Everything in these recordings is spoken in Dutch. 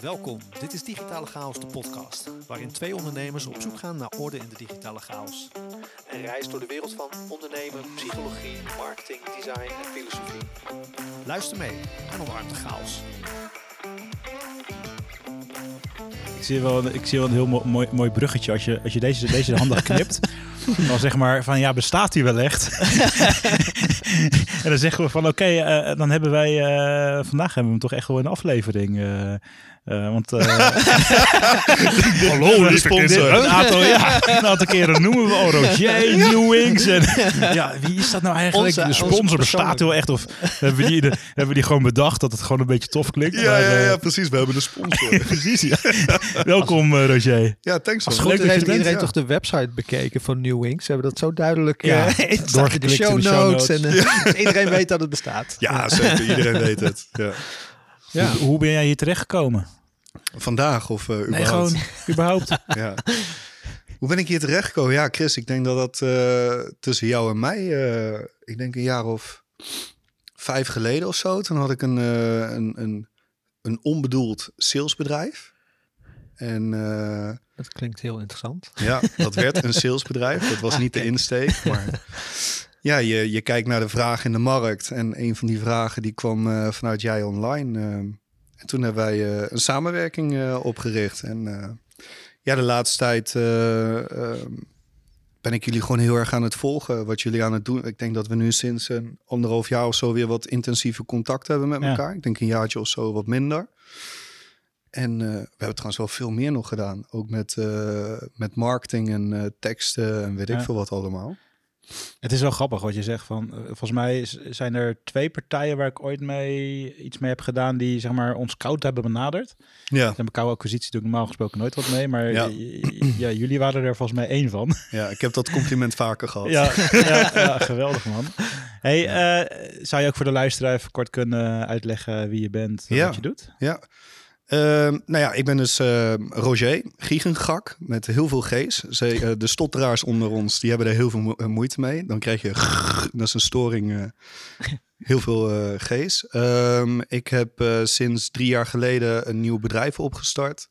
Welkom, dit is Digitale Chaos, de podcast, waarin twee ondernemers op zoek gaan naar orde in de digitale chaos. Een reis door de wereld van ondernemen, psychologie, marketing, design en filosofie. Luister mee en omarm de chaos. Ik zie wel, ik zie wel een heel mo- mooi, mooi bruggetje als je, als je deze, deze handig knipt. dan zeg maar van ja, bestaat die wel echt? en dan zeggen we van oké, eh, dan hebben wij eh, vandaag hebben we hem toch echt wel in de aflevering. eh, eh, want eh, Hallo, de sponsor. Een aantal, ja, een aantal keren noemen we al Roger, Newings. En, ja, wie is dat nou eigenlijk? Onze- de sponsor bestaat wel echt. Of hebben we, die, de- hebben we die gewoon bedacht dat het gewoon een beetje tof klinkt? Ja, Maar, ja, eh, ja, precies. We hebben de sponsor. Precies, ja. Welkom eh, Roger. ja, thanks Als goed leuk is dat je heeft er iedereen ja. toch de website bekeken van New Wings. Ze hebben dat zo duidelijk Ja, eh, in de doorgeklikt show in de show notes. En, eh, dus iedereen weet dat het bestaat. Ja, zeker. Iedereen weet het. Ja. Ja. Hoe, hoe ben jij hier terechtgekomen? Vandaag of uh, Nee, überhaupt? gewoon überhaupt. Ja. Hoe ben ik hier terechtgekomen? Ja, Chris, ik denk dat dat eh, tussen jou en mij, eh, ik denk een jaar of vijf geleden of zo, toen had ik een, eh, een, een, een onbedoeld salesbedrijf. En eh, Dat klinkt heel interessant. Ja, dat werd een salesbedrijf. Dat was niet de insteek. Maar ja, je, je kijkt naar de vraag in de markt. En een van die vragen die kwam eh, vanuit jij online. eh. en toen hebben wij eh, een samenwerking eh, opgericht. En eh, ja, de laatste tijd ben ik jullie gewoon heel erg aan het volgen. Wat jullie aan het doen. Ik denk dat we nu sinds een anderhalf jaar of zo weer wat intensieve contact hebben met Ja. elkaar. Ik denk een jaartje of zo wat minder. En eh, we hebben trouwens wel veel meer nog gedaan. Ook met, eh, met marketing en eh, teksten en weet ik veel wat allemaal. Het is wel grappig wat je zegt. Van, volgens mij zijn er twee partijen waar ik ooit mee iets mee heb gedaan die zeg maar ons koud hebben benaderd. Ja, En koude acquisitie doe ik normaal gesproken nooit wat mee, maar Ja. ja. jullie waren er volgens mij één van. ja, ik heb dat compliment vaker gehad. Ja, ja, ja, geweldig man. Hey, zou je ook voor de luisteraar even kort kunnen uitleggen wie je bent en Ja. wat je doet? Ja. Ehm, nou ja, ik ben dus ehm, Roger Giegengak met heel veel G's. Ze, eh, de stotteraars onder ons, die hebben er heel veel mo- eh, moeite mee. Dan krijg je, dat is een storing, eh, heel veel G's. Ehm, ik heb sinds drie jaar geleden een nieuw bedrijf opgestart.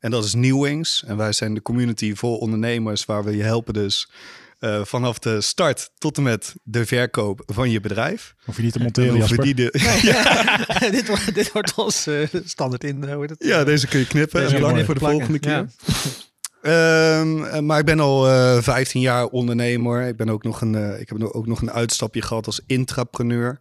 En dat is Newwings. En wij zijn de community voor ondernemers waar we je helpen dus eh, vanaf de start tot en met de verkoop van je bedrijf. Of je niet te En monteren, hoe Jasper? die de, dit, wordt, dit wordt ons eh, standaard in. eh, hoe heet het? Ja, deze kun je knippen Deze en voor de plakken, volgende keer. Ehm, eh, maar ik ben al eh 15 jaar ondernemer. Ik, ben ook nog een, eh, ik heb ook nog een uitstapje gehad als intrapreneur.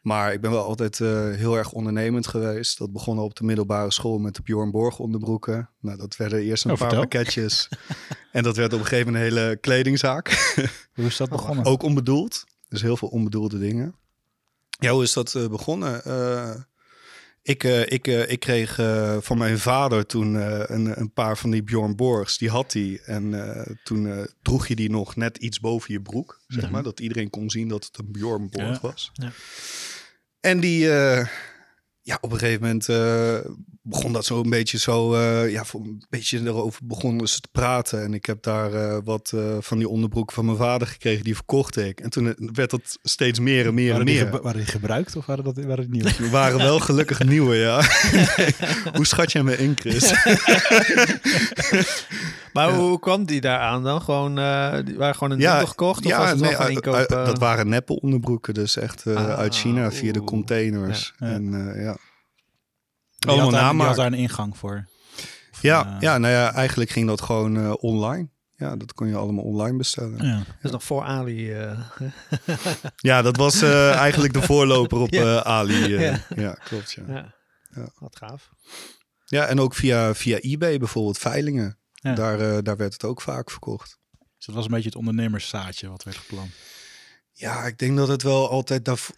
Maar ik ben wel altijd eh, heel erg ondernemend geweest. Dat begon op de middelbare school met de Bjorn Borg onderbroeken. Nou, dat werden eerst een Oh, paar vertel. pakketjes. en dat werd op een gegeven moment een hele kledingzaak. Hoe is dat begonnen? Ook onbedoeld. Dus heel veel onbedoelde dingen. Ja, hoe is dat eh, begonnen? Eh, ik, ik, ik kreeg van mijn vader toen een, een paar van die Bjorn Borgs. Die had hij. En toen droeg je die nog net iets boven je broek. Zeg maar. Dat iedereen kon zien dat het een Bjorn Borg Ja. was. Ja. En die... eh, ja, op een gegeven moment eh, begon dat zo een beetje zo, eh, ja, voor een beetje erover begonnen ze te praten. En ik heb daar eh, wat eh, van die onderbroeken van mijn vader gekregen, die verkocht ik. En toen werd dat steeds meer en meer en waren, meer. waren die gebruikt of waren, dat, waren het nieuwe? We waren wel gelukkig nieuwe, ja. Hoe schat jij me in, Chris? Maar hoe kwam die daar aan dan? Gewoon, eh, die waren gewoon een nieuwe gekocht? Of was het wel nee, van uit- inkoop? uit- dat waren neppe onderbroeken, dus echt eh, Ah, uit China via de containers. Ja. Ja. En eh, ja. Die Allemaal had die namaak. had daar een ingang voor. Of, Ja, eh, ja, nou ja, eigenlijk ging dat gewoon eh, online. Ja, dat kon je allemaal online bestellen. ja. Dat is nog voor Ali. eh. Ja, dat was eh, eigenlijk de voorloper op Ja. eh, Ali. eh. Ja. ja. klopt. Ja. ja. Ja. wat gaaf. ja, en ook via, via eBay bijvoorbeeld, veilingen. Ja. Daar, eh, daar werd het ook vaak verkocht. Dus dat was een beetje het ondernemerszaadje wat werd geplant. Ja, ik denk dat het wel altijd dat,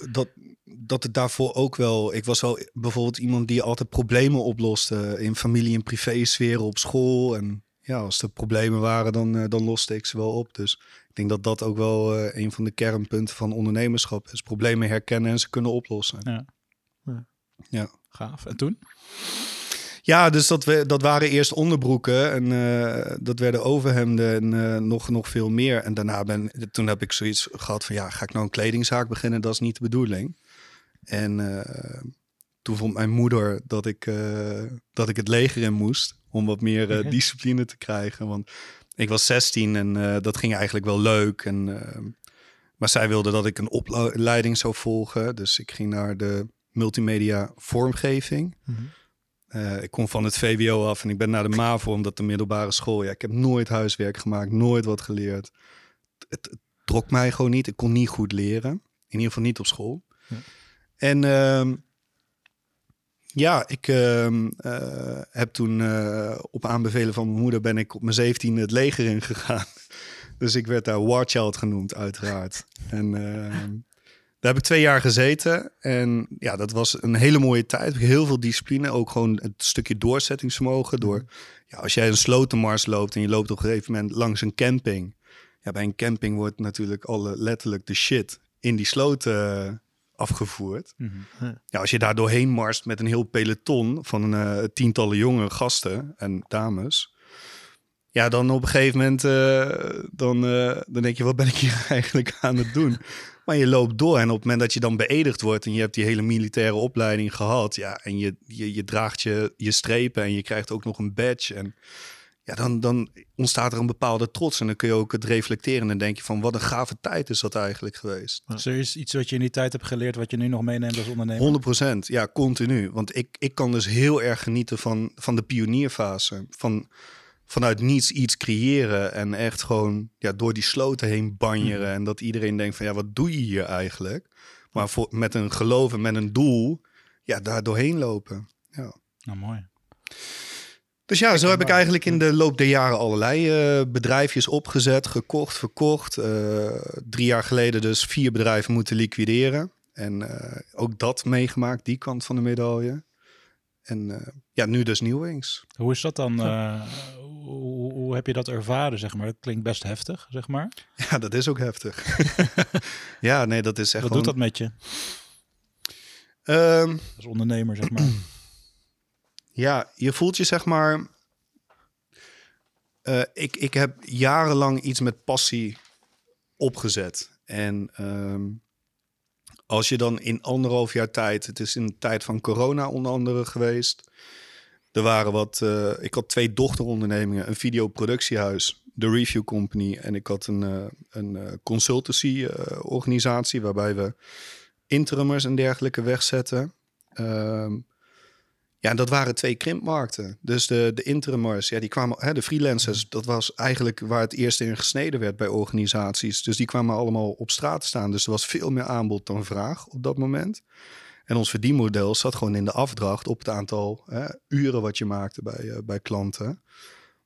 dat het daarvoor ook wel. Ik was wel bijvoorbeeld iemand die altijd problemen oploste in familie- en privé-sferen op school. En ja, als er problemen waren, dan, eh, dan loste ik ze wel op. Dus ik denk dat dat ook wel eh, een van de kernpunten van ondernemerschap is: problemen herkennen en ze kunnen oplossen. Ja. Ja. Ja. Gaaf. En toen? Ja, dus dat, we, dat waren eerst onderbroeken en eh, dat werden overhemden en eh, nog, nog veel meer. En daarna ben, toen heb ik zoiets gehad van ja, ga ik nou een kledingzaak beginnen? Dat is niet de bedoeling. En eh, toen vond mijn moeder dat ik, dat ik het leger in moest. Om wat meer Oké. discipline te krijgen. Want ik was 16 en dat ging eigenlijk wel leuk. En, maar zij wilde dat ik een opleiding zou volgen. Dus ik ging naar de multimedia vormgeving. Mhm. Eh, ik kom van het VWO af en ik ben naar de MAVO, omdat de middelbare school. Ja, ik heb nooit huiswerk gemaakt, nooit wat geleerd. Het, het trok mij gewoon niet. Ik kon niet goed leren. In ieder geval niet op school. Ja. En ehm, ja, ik ehm, eh, heb toen eh, op aanbevelen van mijn moeder ben ik op mijn 17 het leger ingegaan. Dus ik werd daar War Child genoemd, uiteraard. En ehm, daar heb ik twee jaar gezeten. En ja, dat was een hele mooie tijd. Heel veel discipline. Ook gewoon het stukje doorzettingsvermogen. Door, ja, als jij een slotenmars loopt en je loopt op een gegeven moment langs een camping. Ja, bij een camping wordt natuurlijk alle, letterlijk de shit in die sloten eh, afgevoerd. Mhm. Ja, als je daar doorheen marst met een heel peloton van eh, tientallen jonge gasten en dames. Ja, dan op een gegeven moment eh, dan, dan denk je, wat ben ik hier eigenlijk aan het doen? Maar je loopt door en op het moment dat je dan beëdigd wordt en je hebt die hele militaire opleiding gehad, ja, en je, je, je draagt je, je strepen en je krijgt ook nog een badge. En ja, dan, dan ontstaat er een bepaalde trots en dan kun je ook het reflecteren en dan denk je van, wat een gave tijd is dat eigenlijk geweest. Is er iets- iets wat je in die tijd hebt geleerd wat je nu nog meeneemt als ondernemer? 100 procent, ja, continu. Want ik, ik kan dus heel erg genieten van, van de pionierfase. Van vanuit niets iets creëren en echt gewoon ja, door die sloten heen banjeren. En dat iedereen denkt van ja, wat doe je hier eigenlijk? Maar voor, met een geloof en met een doel, ja, daar doorheen lopen. Ja. Nou, mooi. Dus ja, zo heb ik eigenlijk in de loop der jaren allerlei eh, bedrijfjes opgezet, gekocht, verkocht. Eh, drie jaar geleden dus vier bedrijven moeten liquideren. En eh, ook dat meegemaakt, die kant van de medaille. En ja, nu dus Nieuwings. Hoe is dat dan? Hoe, hoe heb je dat ervaren, zeg maar? Dat klinkt best heftig, zeg maar. Ja, dat is ook heftig. ja, nee, dat is echt Wat gewoon... doet dat met je Ehm, als ondernemer, zeg maar? Ja, je voelt je zeg maar. eh, ik, ik heb jarenlang iets met passie opgezet. En ehm, als je dan in anderhalf jaar tijd, het is in de tijd van corona onder andere geweest. Er waren wat, eh, ik had twee dochterondernemingen, een videoproductiehuis, de Review Company. En ik had een, eh, een eh, consultancy eh, organisatie waarbij we interimers en dergelijke wegzetten. Ehm, ja, dat waren twee krimpmarkten. Dus de, de interimers, ja, die kwamen, hè, de freelancers, dat was eigenlijk waar het eerst in gesneden werd bij organisaties. Dus die kwamen allemaal op straat staan. Dus er was veel meer aanbod dan vraag op dat moment. En ons verdienmodel zat gewoon in de afdracht op het aantal hè, uren wat je maakte bij, eh, bij klanten.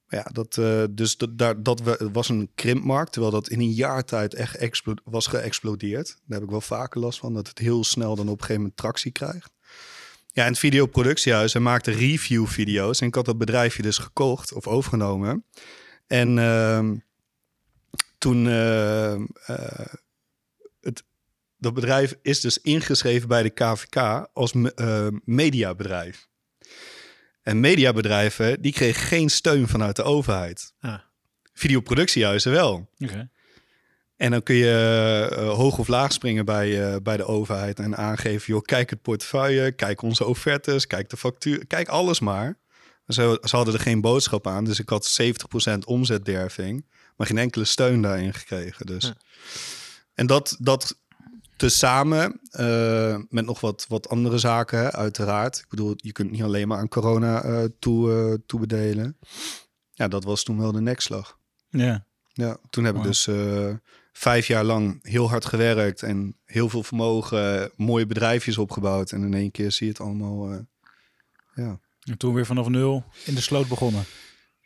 Ja, dat, eh, dus dat, daar, dat was een krimpmarkt, terwijl dat in een jaar tijd echt was geëxplodeerd. Daar heb ik wel vaker last van, dat het heel snel dan op een gegeven moment tractie krijgt. Ja, en het videoproductiehuis, hij maakte review-video's. En ik had dat bedrijfje dus gekocht of overgenomen. En ehm, toen... ehm, eh, dat bedrijf is dus ingeschreven bij de KVK als eh, mediabedrijf. En mediabedrijven, die kregen geen steun vanuit de overheid. Ah. Videoproductiehuizen wel. En dan kun je eh, hoog of laag springen bij, eh, bij de overheid en aangeven, joh, kijk het portefeuille, kijk onze offertes, kijk de factuur, kijk alles maar. Ze, ze hadden er geen boodschap aan, dus ik had 70% omzetderving, maar geen enkele steun daarin gekregen. Dus. Ja. En dat, dat tezamen eh, met nog wat, wat andere zaken, hè, uiteraard. Ik bedoel, je kunt niet alleen maar aan corona eh toe, eh, toebedelen. Ja, dat was toen wel de nekslag. Ja. Ja, toen heb ik Wauw. dus vijf jaar lang heel hard gewerkt en heel veel vermogen, mooie bedrijfjes opgebouwd. En in één keer zie je het allemaal ja. En toen weer vanaf nul in de sloot begonnen.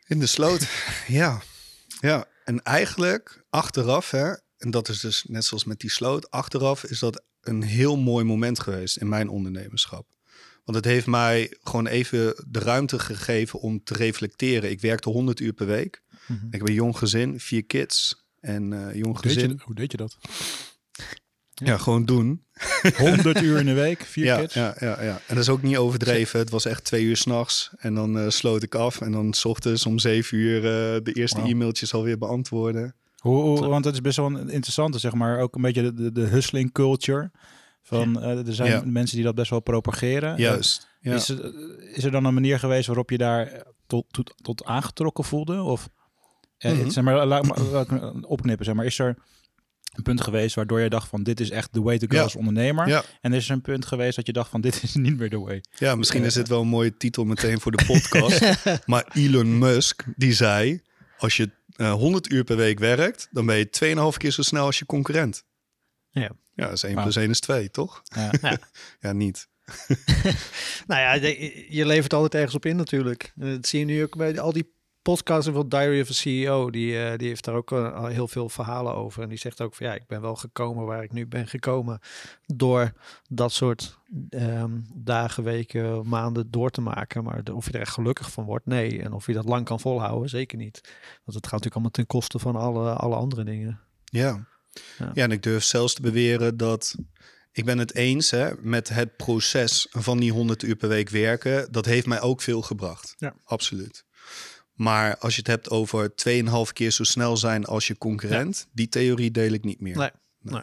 in de sloot. ja. ja, en eigenlijk achteraf, hè, en dat is dus net zoals met die sloot, achteraf is dat een heel mooi moment geweest in mijn ondernemerschap. Want het heeft mij gewoon even de ruimte gegeven om te reflecteren. Ik werkte 100 uur per week. Mhm. Ik heb een jong gezin, vier kids. En eh jong Hoe deed, gezin. je, hoe deed je dat? Ja, gewoon doen. 100 uur in de week, vier ja, kids. Ja, ja, ja. En dat is ook niet overdreven. Het was echt twee uur s'nachts. En dan eh, sloot ik af. En dan s ochtends om zeven uur eh, de eerste e-mailtjes alweer beantwoorden. Hoe, hoe- want het is best wel een interessante, zeg maar, ook een beetje de, de, de hustling culture. Van, eh, er zijn Ja. mensen die dat best wel propageren. Juist. Ja. Is, er, is er dan een manier geweest waarop je daar eh, tot, tot, tot aangetrokken voelde? Of eh, Mhm. zeg maar, laat me laat ik me opknippen. Zeg maar, is er een punt geweest waardoor je dacht van dit is echt the way to go Ja. als ondernemer? Ja. En is er een punt geweest dat je dacht van dit is niet meer the way? Ja, misschien is dit wel een mooie titel meteen voor de podcast. maar Elon Musk, die zei... als je eh 100 uur per week werkt... dan ben je 2,5 keer zo snel als je concurrent. Ja. Ja, dat is 1 Wauw. plus 1 is 2, toch? Ja. Ja, niet. Nou ja, je levert altijd ergens op in natuurlijk. Dat zie je nu ook bij al die podcasts van Diary of a CEO. Die, eh, die heeft daar ook eh, al heel veel verhalen over. En die zegt ook van ja, ik ben wel gekomen waar ik nu ben gekomen. Door dat soort ehm, dagen, weken, maanden door te maken. Maar de- of je er echt gelukkig van wordt, nee. En of je dat lang kan volhouden, zeker niet. Want het gaat natuurlijk allemaal ten koste van alle, alle andere dingen. Ja. Ja. ja. en ik durf zelfs te beweren dat... Ik ben het eens hè, met het proces van die 100 uur per week werken. Dat heeft mij ook veel gebracht. Ja. Absoluut. Maar als je het hebt over 2,5 keer zo snel zijn als je concurrent... die theorie deel ik niet meer. Nee.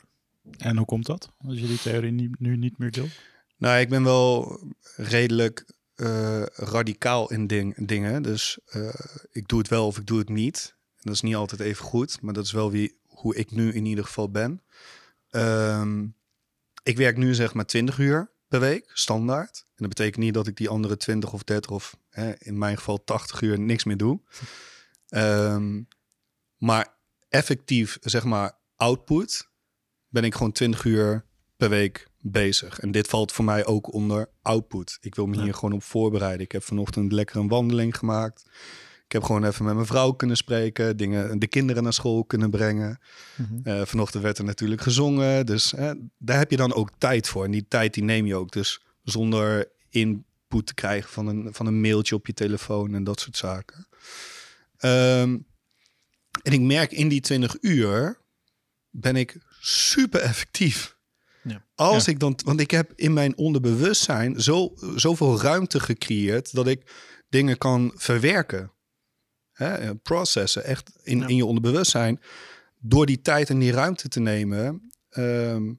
En hoe komt dat? Als je die theorie niet, nu niet meer deelt? Nou, ik ben wel redelijk eh, radicaal in ding, dingen. Dus eh, ik doe het wel of ik doe het niet. En dat is niet altijd even goed, maar dat is wel wie, hoe ik nu in ieder geval ben. Ehm, ik werk nu zeg maar 20 uur per week, standaard. En dat betekent niet dat ik die andere 20 of 30 of hè, in mijn geval 80 uur niks meer doe. Ehm, maar effectief, zeg maar, output ben ik gewoon 20 uur per week bezig. En dit valt voor mij ook onder output. Ik wil me Ja. hier gewoon op voorbereiden. Ik heb vanochtend lekker een wandeling gemaakt. Ik heb gewoon even met mijn vrouw kunnen spreken, dingen, de kinderen naar school kunnen brengen. Mhm. Eh, vanochtend werd er natuurlijk gezongen, dus daar heb je dan ook tijd voor. En die tijd die neem je ook dus zonder input te krijgen van een, van een mailtje op je telefoon en dat soort zaken. Ehm, en ik merk in die 20 uur ben ik super effectief. Ja. Als Ja. ik dan, want ik heb in mijn onderbewustzijn zo, zoveel ruimte gecreëerd dat ik dingen kan verwerken. Hè, processen, echt in, Ja. in je onderbewustzijn. Door die tijd en die ruimte te nemen. ehm,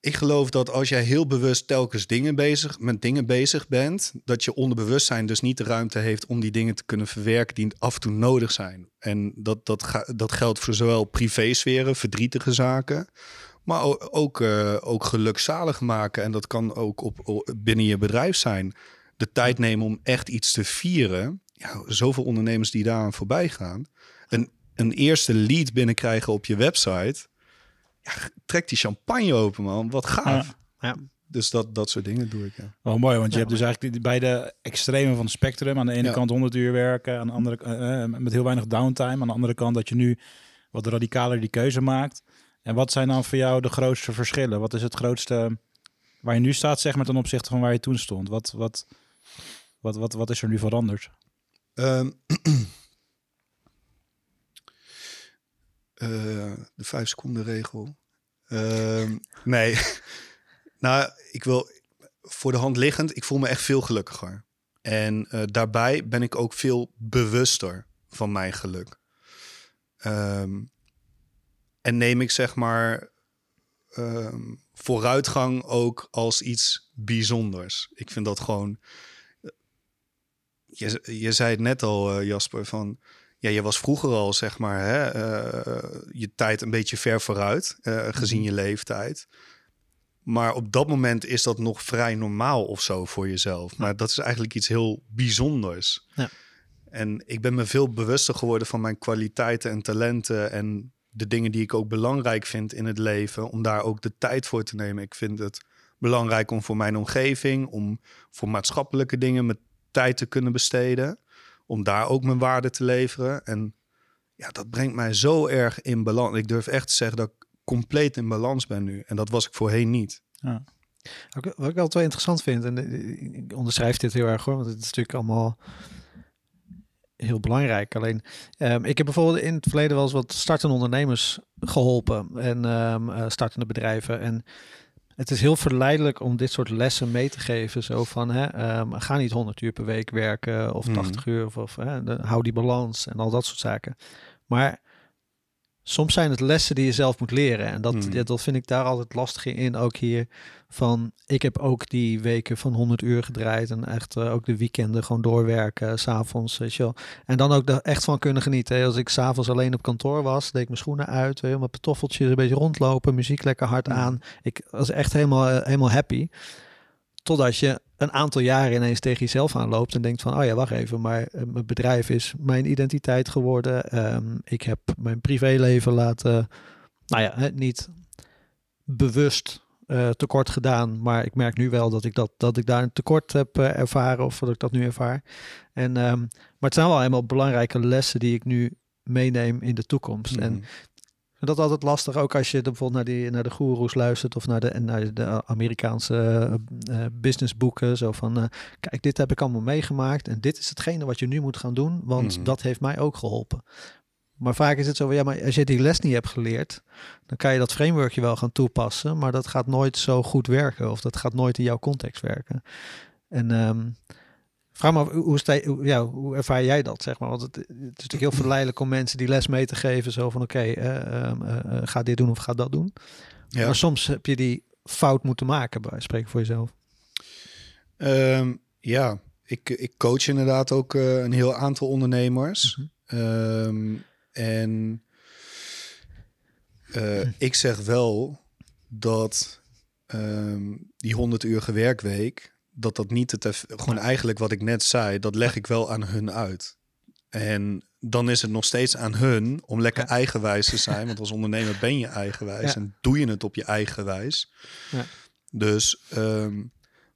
ik geloof dat als jij heel bewust telkens dingen bezig, met dingen bezig bent, dat je onderbewustzijn dus niet de ruimte heeft om die dingen te kunnen verwerken die af en toe nodig zijn. En dat, dat, ga- dat geldt voor zowel privésferen, verdrietige zaken, maar ook, eh, ook gelukzalig maken. En dat kan ook op, binnen je bedrijf zijn. De tijd nemen om echt iets te vieren. Ja, zoveel ondernemers die daaraan voorbij gaan. Een, een eerste lead binnenkrijgen op je website. Trek die champagne open, man. Wat gaaf. Ja. Ja. Dus dat, dat soort dingen doe ik, ja. Wel mooi, want je Ja, hebt dus eigenlijk die beide extremen van het spectrum. Aan de ene Ja. kant 100 uur werken, aan de andere eh, met heel weinig downtime. Aan de andere kant dat je nu wat radicaler die keuze maakt. En wat zijn dan voor jou de grootste verschillen? Wat is het grootste waar je nu staat, zeg maar, ten opzichte van waar je toen stond? Wat, wat, wat, wat, wat is er nu veranderd? Ehm, eh, de vijf seconden regel. Ehm, nee, nou, ik wil voor de hand liggend, ik voel me echt veel gelukkiger. En eh, daarbij ben ik ook veel bewuster van mijn geluk. Ehm, en neem ik zeg maar ehm, vooruitgang ook als iets bijzonders. Ik vind dat gewoon je, je zei het net al, eh, Jasper, van ja, je was vroeger al, zeg maar, hè, eh, je tijd een beetje ver vooruit, eh, gezien je leeftijd. Maar op dat moment is dat nog vrij normaal of zo voor jezelf. Maar dat is eigenlijk iets heel bijzonders. Ja. En ik ben me veel bewuster geworden van mijn kwaliteiten en talenten en de dingen die ik ook belangrijk vind in het leven, om daar ook de tijd voor te nemen. Ik vind het belangrijk om voor mijn omgeving, om voor maatschappelijke dingen mijn tijd te kunnen besteden, om daar ook mijn waarde te leveren. En ja, dat brengt mij zo erg in balans. Ik durf echt te zeggen dat ik compleet in balans ben nu. En dat was ik voorheen niet. Ook, wat ik altijd wel interessant vind, en eh, ik onderschrijf dit heel erg hoor, want het is natuurlijk allemaal heel belangrijk. Alleen, ehm, ik heb bijvoorbeeld in het verleden wel eens wat startende ondernemers geholpen en ehm, eh, startende bedrijven. En het is heel verleidelijk om dit soort lessen mee te geven. Zo van, hè, ehm, ga niet 100 uur per week werken of Mhm. 80 uur of, of hè, de- hou die balans en al dat soort zaken. Maar soms zijn het lessen die je zelf moet leren. En dat, ja, dat vind ik daar altijd lastig in. Ook hier van, ik heb ook die weken van 100 uur gedraaid. En echt eh, ook de weekenden gewoon doorwerken, s s'avonds, weet je wel. En dan ook er echt van kunnen genieten. hè. Als ik s'avonds alleen op kantoor was, deed ik mijn schoenen uit, weet je, mijn pantoffeltjes een beetje rondlopen, muziek lekker hard Hmm. aan. Ik was echt helemaal, eh, helemaal happy. Totdat je een aantal jaren ineens tegen jezelf aanloopt en denkt van, oh ja, wacht even, maar eh, mijn bedrijf is mijn identiteit geworden. Ehm, ik heb mijn privéleven laten, nou ja, niet bewust eh, tekort gedaan, maar ik merk nu wel dat ik, dat, dat ik daar een tekort heb eh, ervaren of dat ik dat nu ervaar. En, ehm, maar het zijn wel helemaal belangrijke lessen die ik nu meeneem in de toekomst. En Mhm. dat altijd lastig, ook als je bijvoorbeeld naar, die, naar de goeroes luistert of naar de, en naar de Amerikaanse eh, businessboeken. Zo van, kijk, dit heb ik allemaal meegemaakt en dit is hetgene wat je nu moet gaan doen, want Mhm. dat heeft mij ook geholpen. Maar vaak is het zo van, ja, maar als je die les niet hebt geleerd, dan kan je dat frameworkje wel gaan toepassen, maar dat gaat nooit zo goed werken of dat gaat nooit in jouw context werken. En ehm, vraag me af, hoe, ja, hoe ervaar jij dat, zeg maar? Want het, het is natuurlijk heel verleidelijk om mensen die les mee te geven, zo van, oké, eh, ehm, eh, eh, ga dit doen of ga dat doen. Ja. Maar soms heb je die fout moeten maken, bij spreken voor jezelf. Ehm, ja, ik, ik coach inderdaad ook een heel aantal ondernemers. Mhm. En eh, ik zeg wel dat ehm, die 100 uur werkweek, dat dat niet het eff- gewoon eigenlijk wat ik net zei, dat leg ik wel aan hun uit. En dan is het nog steeds aan hun om lekker Ja. eigenwijs te zijn. Want als ondernemer ben je eigenwijs Ja. en doe je het op je eigen wijs. Ja. Dus, ehm,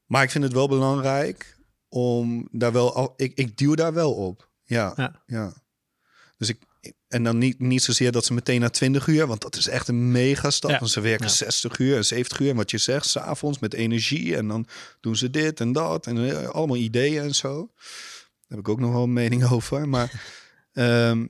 maar ik vind het wel belangrijk om daar wel, al, ik, ik duw daar wel op. Ja. ja. Dus ik, en dan niet, niet zozeer dat ze meteen na 20 uur, want dat is echt een mega stap. Ja. Want ze werken Ja. 60 uur en 70 uur. En wat je zegt, s'avonds met energie. En dan doen ze dit en dat. En eh, allemaal ideeën en zo. Daar heb ik ook nog wel een mening over. Maar ehm,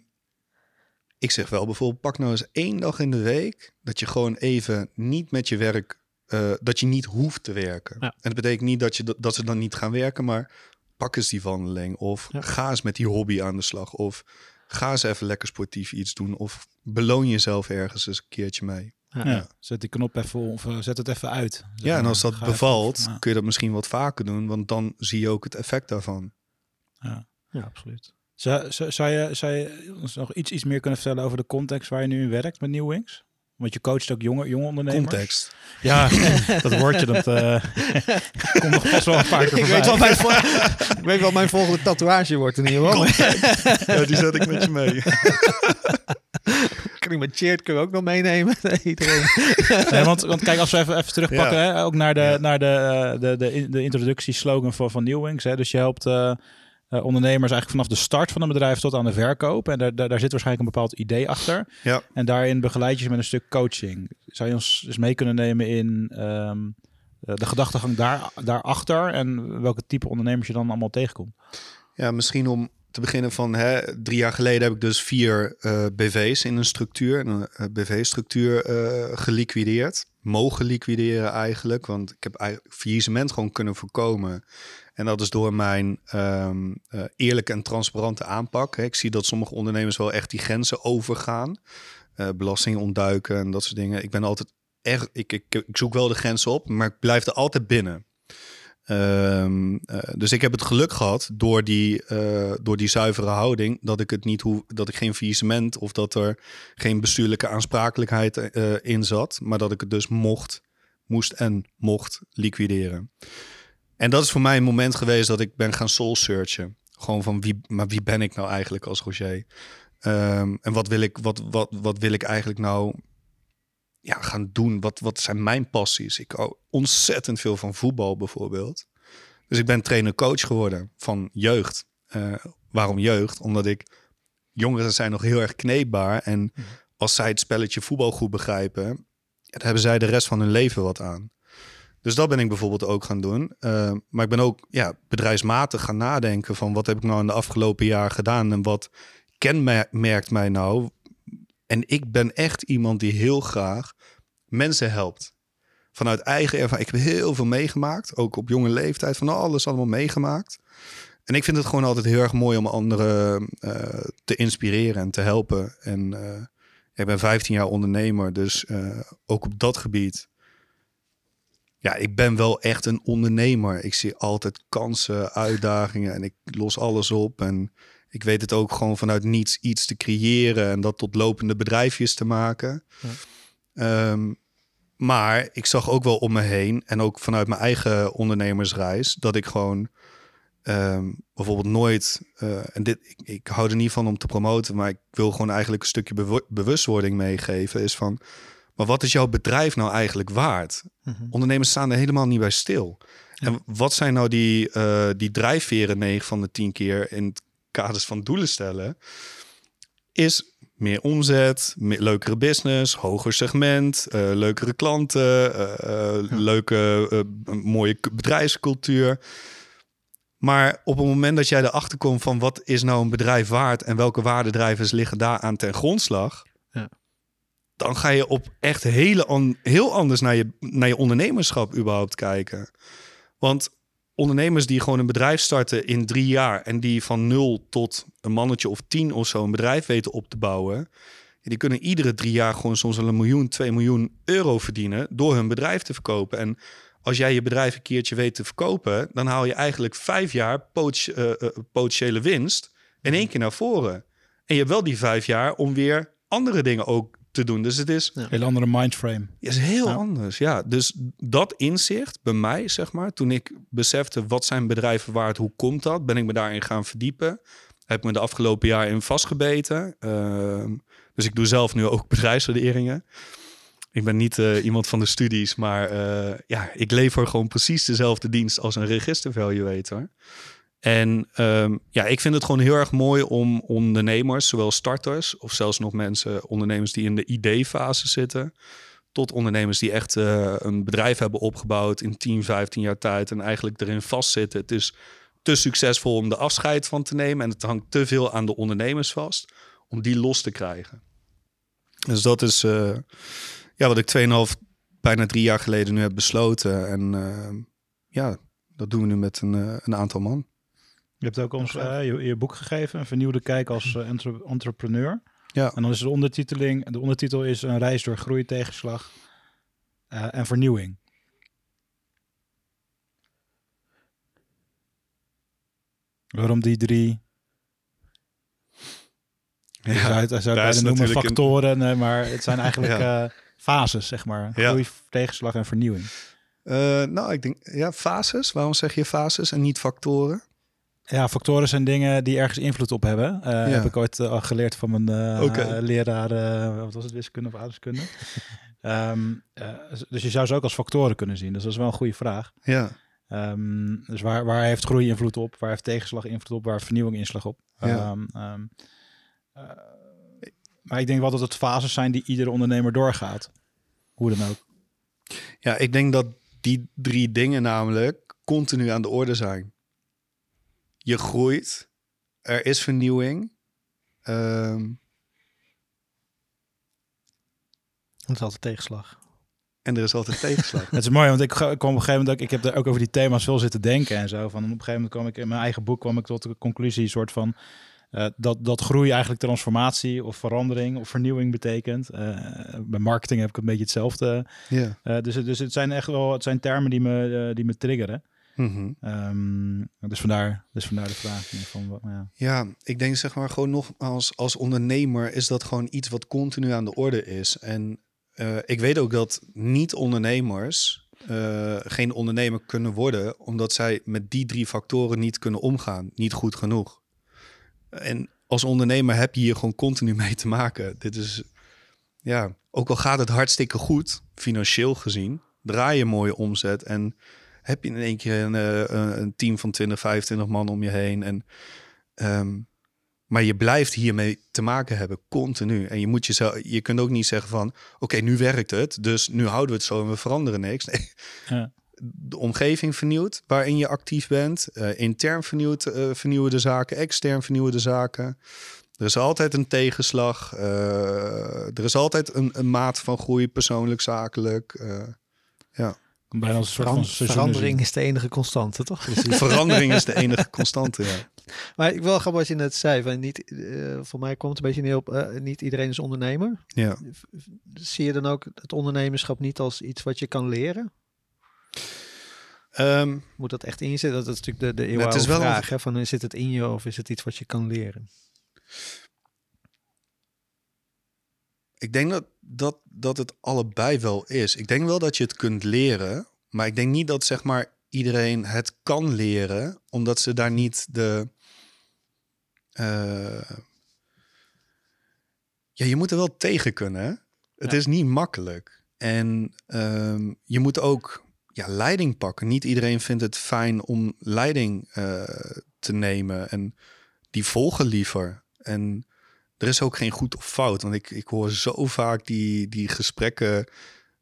ik zeg wel bijvoorbeeld, pak nou eens één dag in de week dat je gewoon even niet met je werk, eh, dat je niet hoeft te werken. Ja. En dat betekent niet dat, je, dat- ze dan niet gaan werken, maar pak eens die wandeling. Of ga eens met die hobby aan de slag. Of ga eens even lekker sportief iets doen. Of beloon jezelf ergens eens een keertje mee. Ja. Ja, zet die knop even om, of eh, zet het even uit. Ja, en als dat even- bevalt, ja. kun je dat misschien wat vaker doen. Want dan zie je ook het effect daarvan. Ja. ja, absoluut. Zou, zou, zou je, zou je ons nog iets, iets meer kunnen vertellen over de context waar je nu in werkt met New Wings? Want je coacht ook jonge, jonge ondernemers. Context. Ja, dat woordje dat eh, komt nog pas wel een paar keer Ik weet, wat mijn ik weet wat mijn volgende tatoeage wordt in ieder geval. Ja, die zet ik met je mee. Kan ik met Cheert kunnen we ook nog meenemen? Iedereen. Nee, want, want kijk, als we even, even terugpakken, Ja. hè, ook naar de, Ja. naar de, eh, de, de, de introductieslogan van, van New Wings. Hè. Dus je helpt eh, eh, ondernemers eigenlijk vanaf de start van een bedrijf tot aan de verkoop. En daar, daar, daar zit waarschijnlijk een bepaald idee achter. Ja. En daarin begeleid je ze met een stuk coaching. Zou je ons dus mee kunnen nemen in ehm, eh, de gedachtegang daar, daarachter en welke type ondernemers je dan allemaal tegenkomt? Ja, misschien om te beginnen van hè, drie jaar geleden heb ik dus vier eh, BV's in een structuur, een BV-structuur geliquideerd. Mogen liquideren eigenlijk, want ik heb eigenlijk faillissement gewoon kunnen voorkomen. En dat is door mijn ehm, eh, eerlijke en transparante aanpak. Ik zie dat sommige ondernemers wel echt die grenzen overgaan. Eh belasting ontduiken en dat soort dingen. Ik ben altijd echt, ik, ik, ik zoek wel de grenzen op, maar ik blijf er altijd binnen. Ehm, eh, dus ik heb het geluk gehad door die, door die zuivere houding dat ik het niet hoef, dat ik geen faillissement of dat er geen bestuurlijke aansprakelijkheid in zat, maar dat ik het dus mocht, moest en mocht liquideren. En dat is voor mij een moment geweest dat ik ben gaan soul searchen. Gewoon van wie, maar wie ben ik nou eigenlijk als Roger? Ehm, en wat wil ik, wat, wat, wat wil ik eigenlijk nou ja, gaan doen? Wat, wat zijn mijn passies? Ik hou ontzettend veel van voetbal bijvoorbeeld. Dus ik ben trainer-coach geworden van jeugd. Eh, waarom jeugd? Omdat ik jongeren zijn nog heel erg kneedbaar. En als zij het spelletje voetbal goed begrijpen, daar hebben zij de rest van hun leven wat aan. Dus dat ben ik bijvoorbeeld ook gaan doen. Eh, maar ik ben ook ja, bedrijfsmatig gaan nadenken van wat heb ik nou in de afgelopen jaar gedaan en wat kenmerkt mij nou. En ik ben echt iemand die heel graag mensen helpt. Vanuit eigen ervaring. Ik heb heel veel meegemaakt. Ook op jonge leeftijd. Van alles allemaal meegemaakt. En ik vind het gewoon altijd heel erg mooi om anderen eh, te inspireren en te helpen. En eh, Ik ben 15 jaar ondernemer, dus eh, ook op dat gebied. Ja, ik ben wel echt een ondernemer. Ik zie altijd kansen, uitdagingen en ik los alles op. En ik weet het ook gewoon vanuit niets iets te creëren en dat tot lopende bedrijfjes te maken. Ja. Ehm, maar ik zag ook wel om me heen en ook vanuit mijn eigen ondernemersreis dat ik gewoon ehm, bijvoorbeeld nooit, eh, en dit, ik, ik hou er niet van om te promoten, maar ik wil gewoon eigenlijk een stukje bewustwording meegeven, is van, maar wat is jouw bedrijf nou eigenlijk waard? Mhm. Ondernemers staan er helemaal niet bij stil. En wat zijn nou die, eh, die drijfveren 9 van de 10 keer in het kaders van doelen stellen? Is meer omzet, meer, leukere business, hoger segment, eh, leukere klanten, eh, leuke, mooie bedrijfscultuur. Maar op het moment dat jij erachter komt van wat is nou een bedrijf waard en welke waardedrijvers liggen daar aan ten grondslag. Dan ga je op echt hele heel anders naar je, naar je ondernemerschap überhaupt kijken. Want ondernemers die gewoon een bedrijf starten in drie jaar en die van nul tot een mannetje of tien of zo een bedrijf weten op te bouwen, die kunnen iedere drie jaar gewoon soms wel een miljoen, twee miljoen euro verdienen door hun bedrijf te verkopen. En als jij je bedrijf een keertje weet te verkopen, dan haal je eigenlijk vijf jaar eh, eh, potentiële winst in één keer naar voren. En je hebt wel die vijf jaar om weer andere dingen ook te doen. Dus het is, Ja. Heel andere mindframe. is heel Ja. anders. Ja, dus dat inzicht bij mij, zeg maar, toen ik besefte wat zijn bedrijven waard, hoe komt dat, ben ik me daarin gaan verdiepen. Heb ik me de afgelopen jaar in vastgebeten. Ehm, dus ik doe zelf nu ook bedrijfswaarderingen. Ik ben niet eh, iemand van de studies, maar eh, ja, ik lever gewoon precies dezelfde dienst als een registervaluator. En ehm, ja, ik vind het gewoon heel erg mooi om ondernemers, zowel starters of zelfs nog mensen, ondernemers die in de idee-fase zitten, tot ondernemers die echt eh, een bedrijf hebben opgebouwd in 10, 15 jaar tijd en eigenlijk erin vastzitten. Het is te succesvol om de afscheid van te nemen en het hangt te veel aan de ondernemers vast om die los te krijgen. Dus dat is eh, ja, wat ik 2,5, bijna drie jaar geleden nu heb besloten. En eh, ja, dat doen we nu met een, eh, een aantal man. Je hebt ook ons eh, je, je boek gegeven, een vernieuwde kijk als eh, entre- entrepreneur. Ja. En dan is de ondertiteling, de ondertitel is een reis door groei, tegenslag eh, en vernieuwing. Waarom die drie? Je zou het, je zou het noemen een- factoren, maar het zijn eigenlijk Ja. fases, zeg maar. Ja. Groei, tegenslag en vernieuwing. Nou, ik denk, ja, fases. Waarom zeg je fases en niet factoren? Ja, factoren zijn dingen die ergens invloed op hebben. Eh, Heb ik ooit eh, al geleerd van mijn Oké. leraar, wat was het, wiskunde of aardrijkskunde. Ehm, eh, dus je zou ze ook als factoren kunnen zien. Dus dat is wel een goede vraag. Ja, Ehm, dus waar, waar heeft groei invloed op? Waar heeft tegenslag invloed op? Waar heeft vernieuwing inslag op? Ja. Ehm, ehm, eh, maar ik denk wel dat het fases zijn die iedere ondernemer doorgaat. Hoe dan ook. ja, ik denk dat die drie dingen namelijk continu aan de orde zijn. Je groeit, er is vernieuwing. ehm, Dat is altijd tegenslag. en er is altijd tegenslag. Het is mooi, want ik, kwam op een gegeven moment ook, ik heb er ook over die thema's veel zitten denken en zo. Van op een gegeven moment kwam ik in mijn eigen boek kwam ik tot de conclusie, soort van eh, dat, dat groei eigenlijk transformatie of verandering of vernieuwing betekent. Eh, bij marketing heb ik een beetje hetzelfde. ja. Eh, dus, het- dus het zijn echt wel, het zijn termen die me, eh, die me triggeren. Mhm. Ehm, dus vandaar, dus vandaar de vraag. Van, wat- ja. Ja, ik denk zeg maar gewoon nog als, als ondernemer is dat gewoon iets wat continu aan de orde is. En eh, ik weet ook dat niet-ondernemers eh, geen ondernemer kunnen worden, omdat zij met die drie factoren niet kunnen omgaan. Niet goed genoeg. En als ondernemer heb je hier gewoon continu mee te maken. Dit is, ja, ook al gaat het hartstikke goed, financieel gezien, draai je mooie omzet en heb je in één keer een, eh, een- een team van 20, 25 man om je heen. En Ehm, maar je blijft hiermee te maken hebben, continu. En je, moet jezelf, je kunt ook niet zeggen van... oké, nu werkt het, dus nu houden we het zo en we veranderen niks. Nee, Ja. de omgeving vernieuwt waarin je actief bent. Eh, intern vernieuwt, eh, vernieuwen de zaken, extern vernieuwen de zaken. Er is altijd een tegenslag. er is altijd een, een maat van groei, persoonlijk, zakelijk. ja. Bijna als een Veran- verandering is de enige constante, toch? Verandering is de enige constante, ja. Maar ik wil graag wat je net zei. Van niet, eh, voor mij komt het een beetje neer op eh, niet iedereen is ondernemer. Ja. Zie je dan ook het ondernemerschap niet als iets wat je kan leren? Ehm, Moet dat echt in je zitten? Dat is natuurlijk de, de het is eeuwenoude wel een- vraag. Hè? Van, zit het in je of is het iets wat je kan leren? Ik denk dat, dat, dat het allebei wel is. Ik denk wel dat je het kunt leren. Maar ik denk niet dat zeg maar iedereen het kan leren. Omdat ze daar niet de... eh, ja, je moet er wel tegen kunnen. Het is niet makkelijk. En ehm, je moet ook ja, leiding pakken. Niet iedereen vindt het fijn om leiding eh, te nemen. En die volgen liever. En er is ook geen goed of fout. Want ik, ik hoor zo vaak die, die gesprekken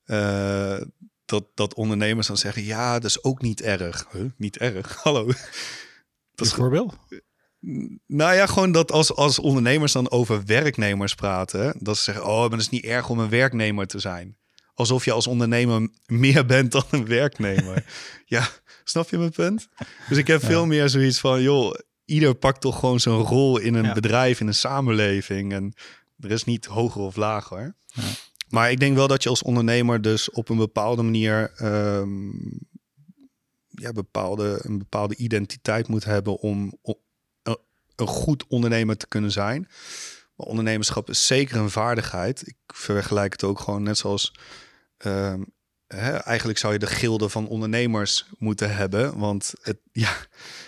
eh, dat, dat ondernemers dan zeggen... ja, dat is ook niet erg. Huh? Niet erg? Hallo. Dat is, voorbeeld? nou ja, gewoon dat als, als ondernemers dan over werknemers praten... dat ze zeggen, oh, maar het is niet erg om een werknemer te zijn. Alsof je als ondernemer meer bent dan een werknemer. ja, snap je mijn punt? Dus ik heb veel meer zoiets van, joh, ieder pakt toch gewoon zijn rol in een Ja. bedrijf, in een samenleving. En er is niet hoger of lager. Ja. Maar ik denk wel dat je als ondernemer dus op een bepaalde manier ehm, ja, bepaalde, een bepaalde identiteit moet hebben om, om een, een goed ondernemer te kunnen zijn. Maar ondernemerschap is zeker een vaardigheid. Ik vergelijk het ook gewoon net zoals. ehm, hè, eigenlijk zou je de gilde van ondernemers moeten hebben. Want het, ja,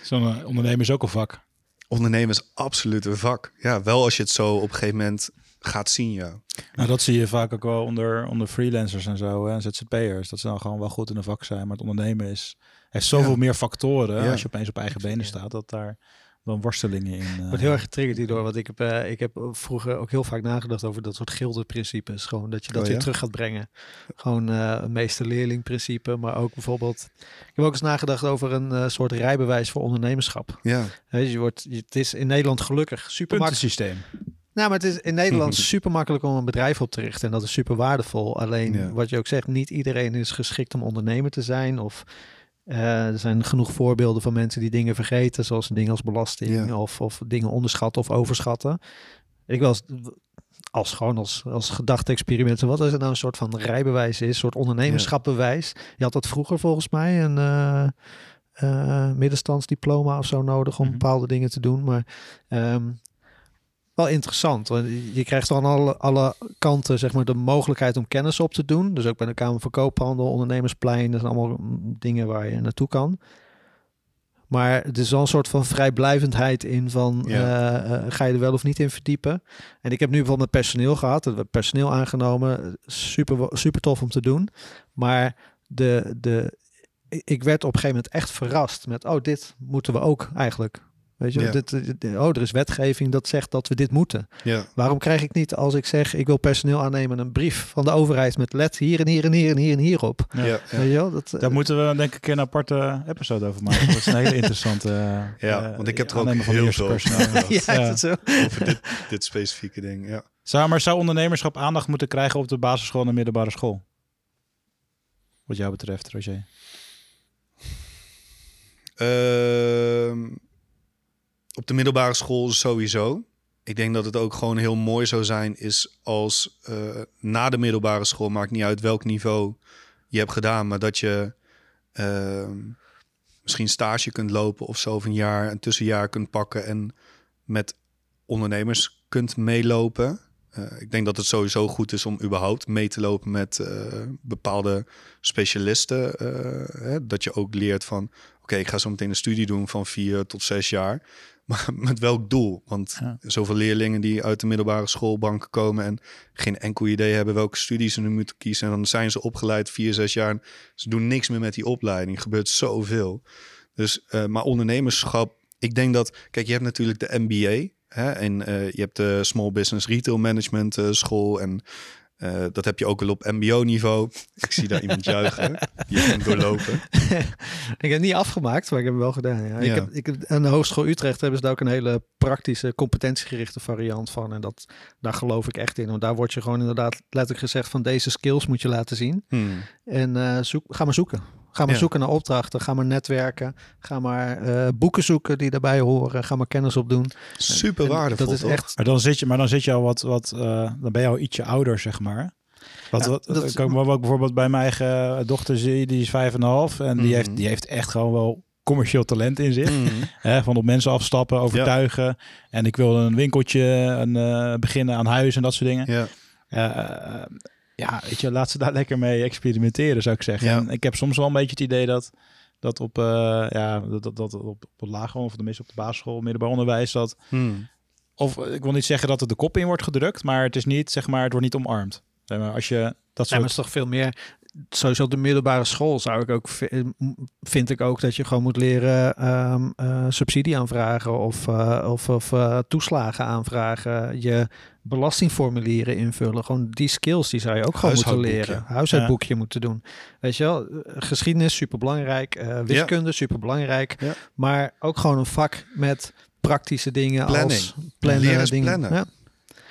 Zo'n eh, ondernemer is ook een vak. ondernemen is absoluut een vak. Ja, wel als je het zo op een gegeven moment gaat zien, ja. Nou, dat zie je vaak ook wel onder, onder freelancers en zo, hè, en ZZP'ers. Dat ze dan gewoon wel goed in een vak zijn. Maar het ondernemen is, heeft zoveel Ja. meer factoren Ja. als je opeens op eigen benen staat, dat daar dan worstelingen in... eh, Ik word heel erg getriggerd hierdoor, want ik heb, eh, ik heb vroeger ook heel vaak nagedacht over dat soort gildeprincipes. Gewoon dat je dat Oh, weer ja? terug gaat brengen. Gewoon eh, een meester-leerling principe, maar ook bijvoorbeeld... Ik heb ook eens nagedacht over een eh, soort rijbewijs voor ondernemerschap. Ja, je, wordt, je- het is in Nederland gelukkig super puntensysteem. Nou, maar het is in Nederland super makkelijk om een bedrijf op te richten. En dat is super waardevol. Alleen Ja. wat je ook zegt, niet iedereen is geschikt om ondernemer te zijn. Of eh, er zijn genoeg voorbeelden van mensen die dingen vergeten, zoals dingen als belasting of, of dingen onderschatten of overschatten. Ik was als gewoon als, als gedachte-experiment. Wat is het nou een soort van rijbewijs is, een soort ondernemerschapbewijs. Je had dat vroeger volgens mij een eh, eh, middenstandsdiploma of zo nodig om Mhm. bepaalde dingen te doen. Maar ehm, wel interessant. Want je krijgt dan alle, alle kanten zeg maar, de mogelijkheid om kennis op te doen. Dus ook bij de Kamer van Koophandel, ondernemersplein. Dat zijn allemaal mm, dingen waar je naartoe kan. Maar het is wel een soort van vrijblijvendheid in van Ja. eh, eh, ga je er wel of niet in verdiepen. En ik heb nu bijvoorbeeld met personeel gehad. We personeel aangenomen. Super, super tof om te doen. Maar de, de, ik- ik werd op een gegeven moment echt verrast met, oh, dit moeten we ook eigenlijk. Weet je, Ja. dit, dit- oh, er is wetgeving dat zegt dat we dit moeten. ja, Waarom krijg ik niet als ik zeg ik wil personeel aannemen een brief van de overheid met let hier en hier en hier en hier en hier op? Ja. ja. Weet je wel? Dat, eh, Daar moeten we denk ik een aparte episode over maken. Dat is een hele interessante... eh, Ja, eh, want ik heb er ook heel eerste veel personeel. over nagedacht. ja, Ja. is dat zo? Over dit, dit specifieke ding, ja. Zou, maar zou ondernemerschap aandacht moeten krijgen op de basisschool en de middelbare school? Wat jou betreft, Roger. Ehm, op de middelbare school sowieso. Ik denk dat het ook gewoon heel mooi zou zijn, is als eh, na de middelbare school, maakt niet uit welk niveau je hebt gedaan, maar dat je ehm, misschien stage kunt lopen of zo, of een jaar, een tussenjaar kunt pakken en met ondernemers kunt meelopen. Eh, ik denk dat het sowieso goed is om überhaupt mee te lopen met eh, bepaalde specialisten. hè, dat je ook leert van, oké, ik ga zo meteen een studie doen van vier tot zes jaar. Maar met welk doel? Want Ja. zoveel leerlingen die uit de middelbare schoolbanken komen en geen enkel idee hebben welke studies ze nu moeten kiezen. En dan zijn ze opgeleid vier, zes jaar. En ze doen niks meer met die opleiding. Er gebeurt zoveel. Dus, eh, maar ondernemerschap, ik denk dat, kijk, je hebt natuurlijk de MBA. Hè, en eh, je hebt de Small Business Retail Management eh, school. En eh, dat heb je ook wel op MBO-niveau. Ik zie daar iemand juichen. Die hem doorlopen. ik heb het niet afgemaakt, maar ik heb het wel gedaan. Ja. Ik heb, ik heb, aan de Hogeschool Utrecht hebben ze daar ook een hele praktische, competentiegerichte variant van. En dat, daar geloof ik echt in. Want daar wordt je gewoon inderdaad letterlijk gezegd van deze skills moet je laten zien. Hmm. En eh, zoek, ga maar zoeken. Ga maar Ja. zoeken naar opdrachten. Ga maar netwerken. Ga maar eh, boeken zoeken die daarbij horen. Ga maar kennis opdoen. Super En waardevol. Dat is toch? echt... Maar dan zit je, maar dan zit je al wat, wat eh, dan ben je al ietsje ouder, zeg maar. Wat, Ja, wat, dat is- ik ook, wat ik bijvoorbeeld bij mijn eigen dochter zie, die is vijf en een half en die, Mhm. heeft, die heeft echt gewoon wel commercieel talent in zich. Mhm. Hè, van op mensen afstappen, overtuigen. En ik wil een winkeltje een, eh, beginnen aan huis en dat soort dingen. Ja. Eh, ja, weet je, laat ze daar lekker mee experimenteren, zou ik zeggen. Ja. En ik heb soms wel een beetje het idee dat, dat op, eh, ja, dat, dat, dat op, op het lager of tenminste op de basisschool, middelbaar onderwijs, dat Mhm. of eh, ik wil niet zeggen dat het de kop in wordt gedrukt, maar het is niet, zeg maar, het wordt niet omarmd. Zeg maar, als je dat Ja, maar soort... het is toch veel meer. Sowieso op de middelbare school zou ik ook vi- vind ik ook dat je gewoon moet leren ehm, eh, subsidie aanvragen of, of, of toeslagen aanvragen. Je belastingformulieren invullen. Gewoon die skills die zou je ook gewoon moeten leren. Huishoudboekje moeten doen. Weet je wel, geschiedenis super belangrijk, wiskunde super belangrijk, Ja. maar ook gewoon een vak met praktische dingen Planning. als plannen, Leren dingen. plannen. Ja.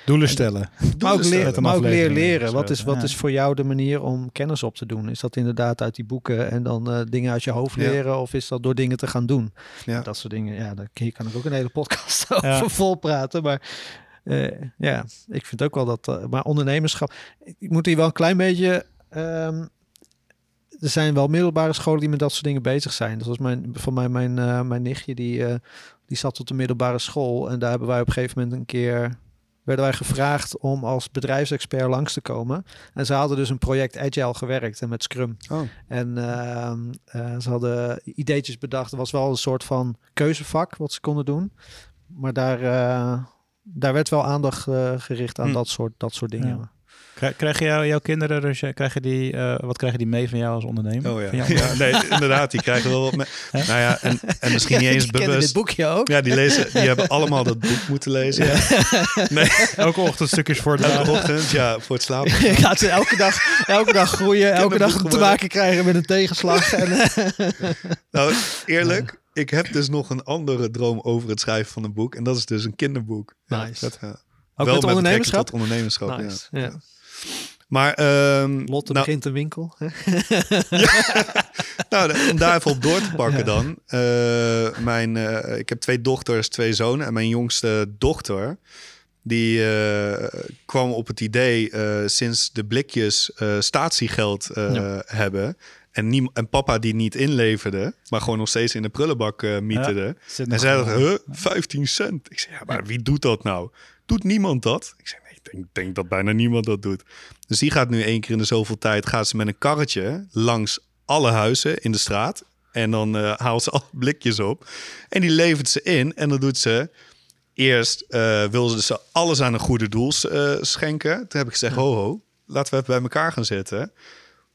doelen stellen. Maar ook, maar ook leren aflevering leren. Wat, is, wat ja. is voor jou de manier om kennis op te doen? Is dat inderdaad uit die boeken en dan eh, dingen uit je hoofd Ja. leren? Of is dat door dingen te gaan doen? Ja. Dat soort dingen. Ja, daar hier kan ik ook een hele podcast over Ja. vol praten. Maar eh, ja, ik vind ook wel dat... eh, maar ondernemerschap... Ik moet hier wel een klein beetje... ehm, er zijn wel middelbare scholen die met dat soort dingen bezig zijn. Dat was mijn, van mij mijn, eh, mijn nichtje, die, die zat op de middelbare school. En daar hebben wij op een gegeven moment een keer werden wij gevraagd om als bedrijfsexpert langs te komen. En ze hadden dus een project Agile gewerkt en met Scrum. Oh. En ehm, eh, ze hadden ideetjes bedacht. Er was wel een soort van keuzevak wat ze konden doen. Maar daar, daar werd wel aandacht eh, gericht aan Hm. dat, soort, dat soort dingen. Ja. Krijg- Krijgen jou, jouw kinderen, krijgen die, eh, wat krijgen die mee van jou als ondernemer? Oh ja. Jou? ja, nee, inderdaad, die krijgen wel wat mee. Nou ja, en, en misschien niet eens Die kennen bewust. dit boekje ook. Ja, die, lezen, die hebben allemaal dat boek moeten lezen. Nee, Elke ochtend stukjes voor de elke ochtend, ja, voor het slapen. Gaat ze elke dag, elke dag groeien, elke dag te maken krijgen met een tegenslag. En, Nou, eerlijk, ik heb dus nog een andere droom over het schrijven van een boek. En dat is dus een kinderboek. Ja, Nice. dat, ja. ook Wel met ondernemerschap. Tot ondernemerschap, Nice, ja. ja. Maar ehm, Lotte nou, begint een winkel. hè? nou, om daar even op door te pakken dan. Eh, mijn, eh, ik heb twee dochters, twee zonen. En mijn jongste dochter, die eh, kwam op het idee sinds de blikjes statiegeld Ja. hebben. En, niem- en papa die niet inleverde, maar gewoon nog steeds in de prullenbak eh mieterde. En wel- dacht, huh, 15 cent. Ik zei, ja, maar wie doet dat nou? Doet niemand dat? Ik zei, nee, ik denk, denk dat bijna niemand dat doet. Dus die gaat nu één keer in de zoveel tijd, gaat ze met een karretje langs alle huizen in de straat. En dan eh, haalt ze alle blikjes op. En die levert ze in. En dan doet ze... Eerst eh wil ze dus alles aan een goede doel schenken. Toen heb ik gezegd, ho ho, laten we even bij elkaar gaan zitten.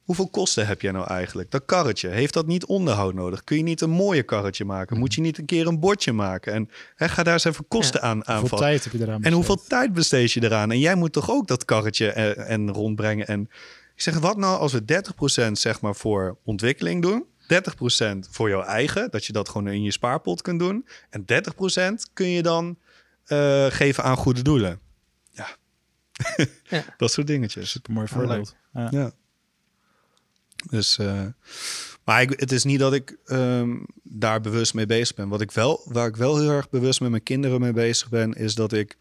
Hoeveel kosten heb jij nou eigenlijk? Dat karretje, heeft dat niet onderhoud nodig? Kun je niet een mooie karretje maken? Moet je niet een keer een bordje maken? En hè, ga daar eens even kosten aan Hoeveel aanvallen. tijd heb je eraan En hoeveel tijd besteed je eraan? En jij moet toch ook dat karretje eh, en rondbrengen. En ik zeg, wat nou als we 30% zeg maar voor ontwikkeling doen? 30% voor jouw eigen, dat je dat gewoon in je spaarpot kunt doen. En 30% kun je dan eh, geven aan goede doelen. Ja. Ja. dat soort dingetjes. Super mooi Oh, voorbeeld. Ja. Ja. Dus, eh, maar het is niet dat ik ehm, daar bewust mee bezig ben. Wat ik wel, waar ik wel heel erg bewust met mijn kinderen mee bezig ben, is dat ik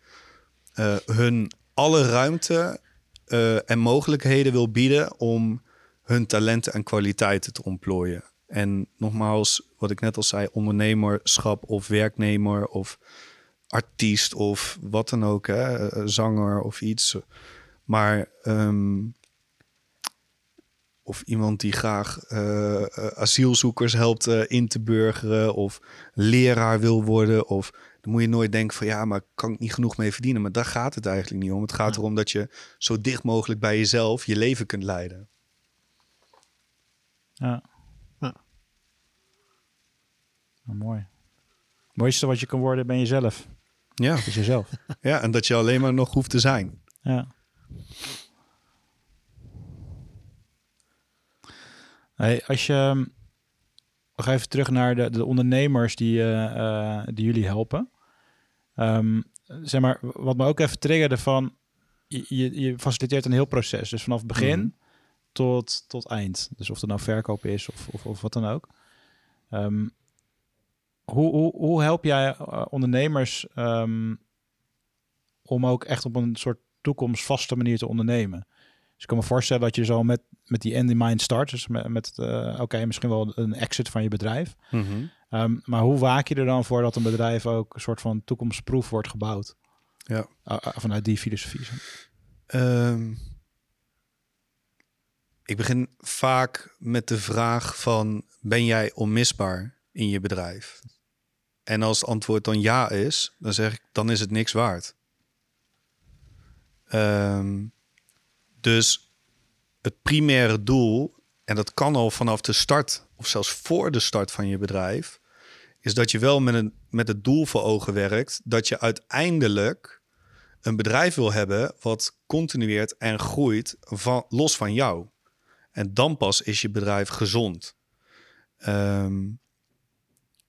eh, hun alle ruimte eh, en mogelijkheden wil bieden om hun talenten en kwaliteiten te ontplooien. En nogmaals, wat ik net al zei, ondernemerschap of werknemer of artiest of wat dan ook, hè, zanger of iets. Maar ehm, of iemand die graag eh, eh, asielzoekers helpt eh, in te burgeren of leraar wil worden of dan moet je nooit denken van ja, maar kan ik niet genoeg mee verdienen. Maar daar gaat het eigenlijk niet om. Het gaat erom dat je zo dicht mogelijk bij jezelf je leven kunt leiden. Ja. Ja. Nou, mooi. Het mooiste wat je kan worden ben jezelf. Ja. Is jezelf. ja, en dat je alleen maar nog hoeft te zijn. Ja. Hey, als je ehm, nog even terug naar de, de ondernemers die, eh, eh, die jullie helpen. Ehm, zeg maar, wat me ook even triggerde van, je, je, faciliteert een heel proces. Dus vanaf begin Mhm. tot, tot eind. Dus of het nou verkoop is of, of, of wat dan ook. Ehm, hoe, hoe, hoe help jij eh, ondernemers om ook echt op een soort toekomstvaste manier te ondernemen? Dus ik kan me voorstellen dat je zo met, met die end in mind start. Dus met, met uh, oké, misschien wel een exit van je bedrijf. Ehm, maar hoe waak je er dan voor dat een bedrijf ook een soort van toekomstproef wordt gebouwd? Ja. Uh, vanuit die filosofie. Um, ik begin vaak met de vraag van ben jij onmisbaar in je bedrijf? En als het antwoord dan ja is, dan zeg ik dan is het niks waard. Um, dus het primaire doel, en dat kan al vanaf de start of zelfs voor de start van je bedrijf, is dat je wel met, een, met het doel voor ogen werkt dat je uiteindelijk een bedrijf wil hebben wat continueert en groeit van, los van jou. En dan pas is je bedrijf gezond. Um,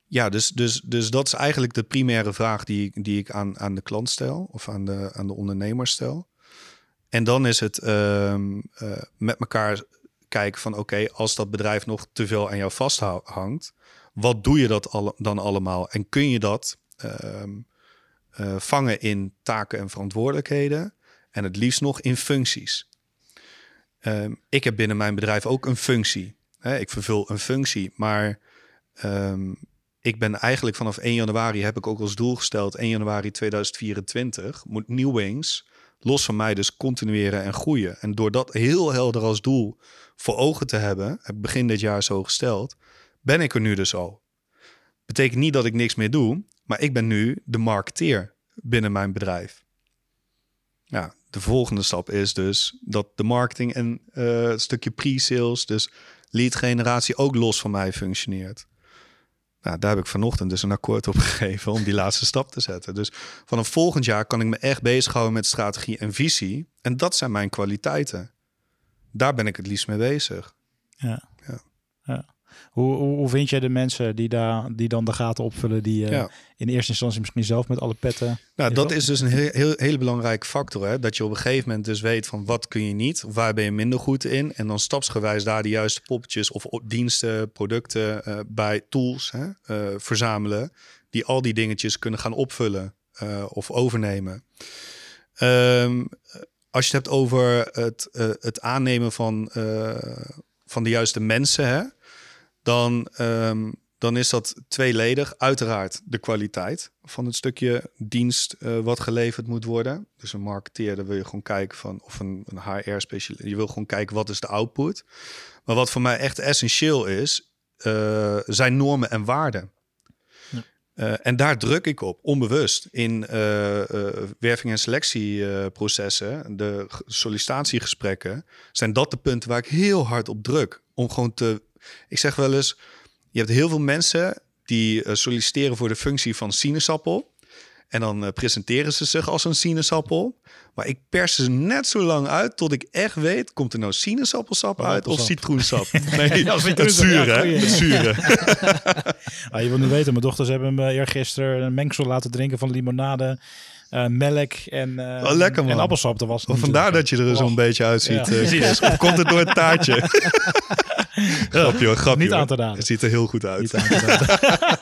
ja, dus, dus, dus dat is eigenlijk de primaire vraag die, die ik aan, aan de klant stel of aan de, aan de ondernemer stel. En dan is het um, uh, met elkaar kijken van oké, als dat bedrijf nog te veel aan jou vasthangt, wat doe je dat dan allemaal? En kun je dat um, uh, vangen in taken en verantwoordelijkheden en het liefst nog in functies? Um, ik heb binnen mijn bedrijf ook een functie. Hè? Ik vervul een functie, maar ik ben eigenlijk vanaf 1 januari heb ik ook als doel gesteld 1 januari 2024 moet New Wings los van mij dus continueren en groeien. En door dat heel helder als doel voor ogen te hebben, heb ik begin dit jaar zo gesteld, ben ik er nu dus al. Betekent niet dat ik niks meer doe, maar ik ben nu de marketeer binnen mijn bedrijf. Ja, de volgende stap is dus dat de marketing en het stukje pre-sales, dus lead generatie, ook los van mij functioneert. Nou, daar heb ik vanochtend dus een akkoord op gegeven om die laatste stap te zetten. Dus vanaf volgend jaar kan ik me echt bezighouden met strategie en visie. En dat zijn mijn kwaliteiten. Daar ben ik het liefst mee bezig. Ja. ja. ja. Hoe, hoe, vind jij de mensen die, daar, die dan de gaten opvullen, die uh, in eerste instantie misschien zelf met alle petten. Nou, dat is dus een heel, heel, hele belangrijke factor. Hè? Dat je op een gegeven moment dus weet van wat kun je niet, of waar ben je minder goed in. En dan stapsgewijs daar de juiste poppetjes of diensten, producten uh, bij tools hè? Uh, verzamelen. Die al die dingetjes kunnen gaan opvullen of overnemen. Um, als je het hebt over het, het aannemen van, van de juiste mensen. Hè? Dan, um, dan is dat tweeledig. Uiteraard de kwaliteit van het stukje dienst uh, wat geleverd moet worden. Dus een marketeer, daar wil je gewoon kijken van, of een, een HR-specialist, je wil gewoon kijken wat is de output. Maar wat voor mij echt essentieel is, uh, zijn normen en waarden. Uh, en daar druk ik op, onbewust. In uh, uh, werving- en selectieprocessen, de sollicitatiegesprekken, zijn dat de punten waar ik heel hard op druk. Om gewoon te ik zeg wel eens, je hebt heel veel mensen die uh, solliciteren voor de functie van sinaasappel. En dan uh, presenteren ze zich als een sinaasappel. Maar ik pers ze net zo lang uit tot ik echt weet... komt er nou sinaasappelsap uit of citroensap? Nee, ja, het zure, hè? Het zure. ah, je wil nu weten, mijn dochters hebben me eergisteren een mengsel laten drinken van limonade... Uh, melk en, uh, oh, lekker, man. en appelsap. Dat was vandaar dat je er zo'n beetje uitziet. Ja. Uh, of komt het door het taartje? grapje hoor, grapje Niet aan te raden. Het ziet er heel goed uit. Niet aan te raden.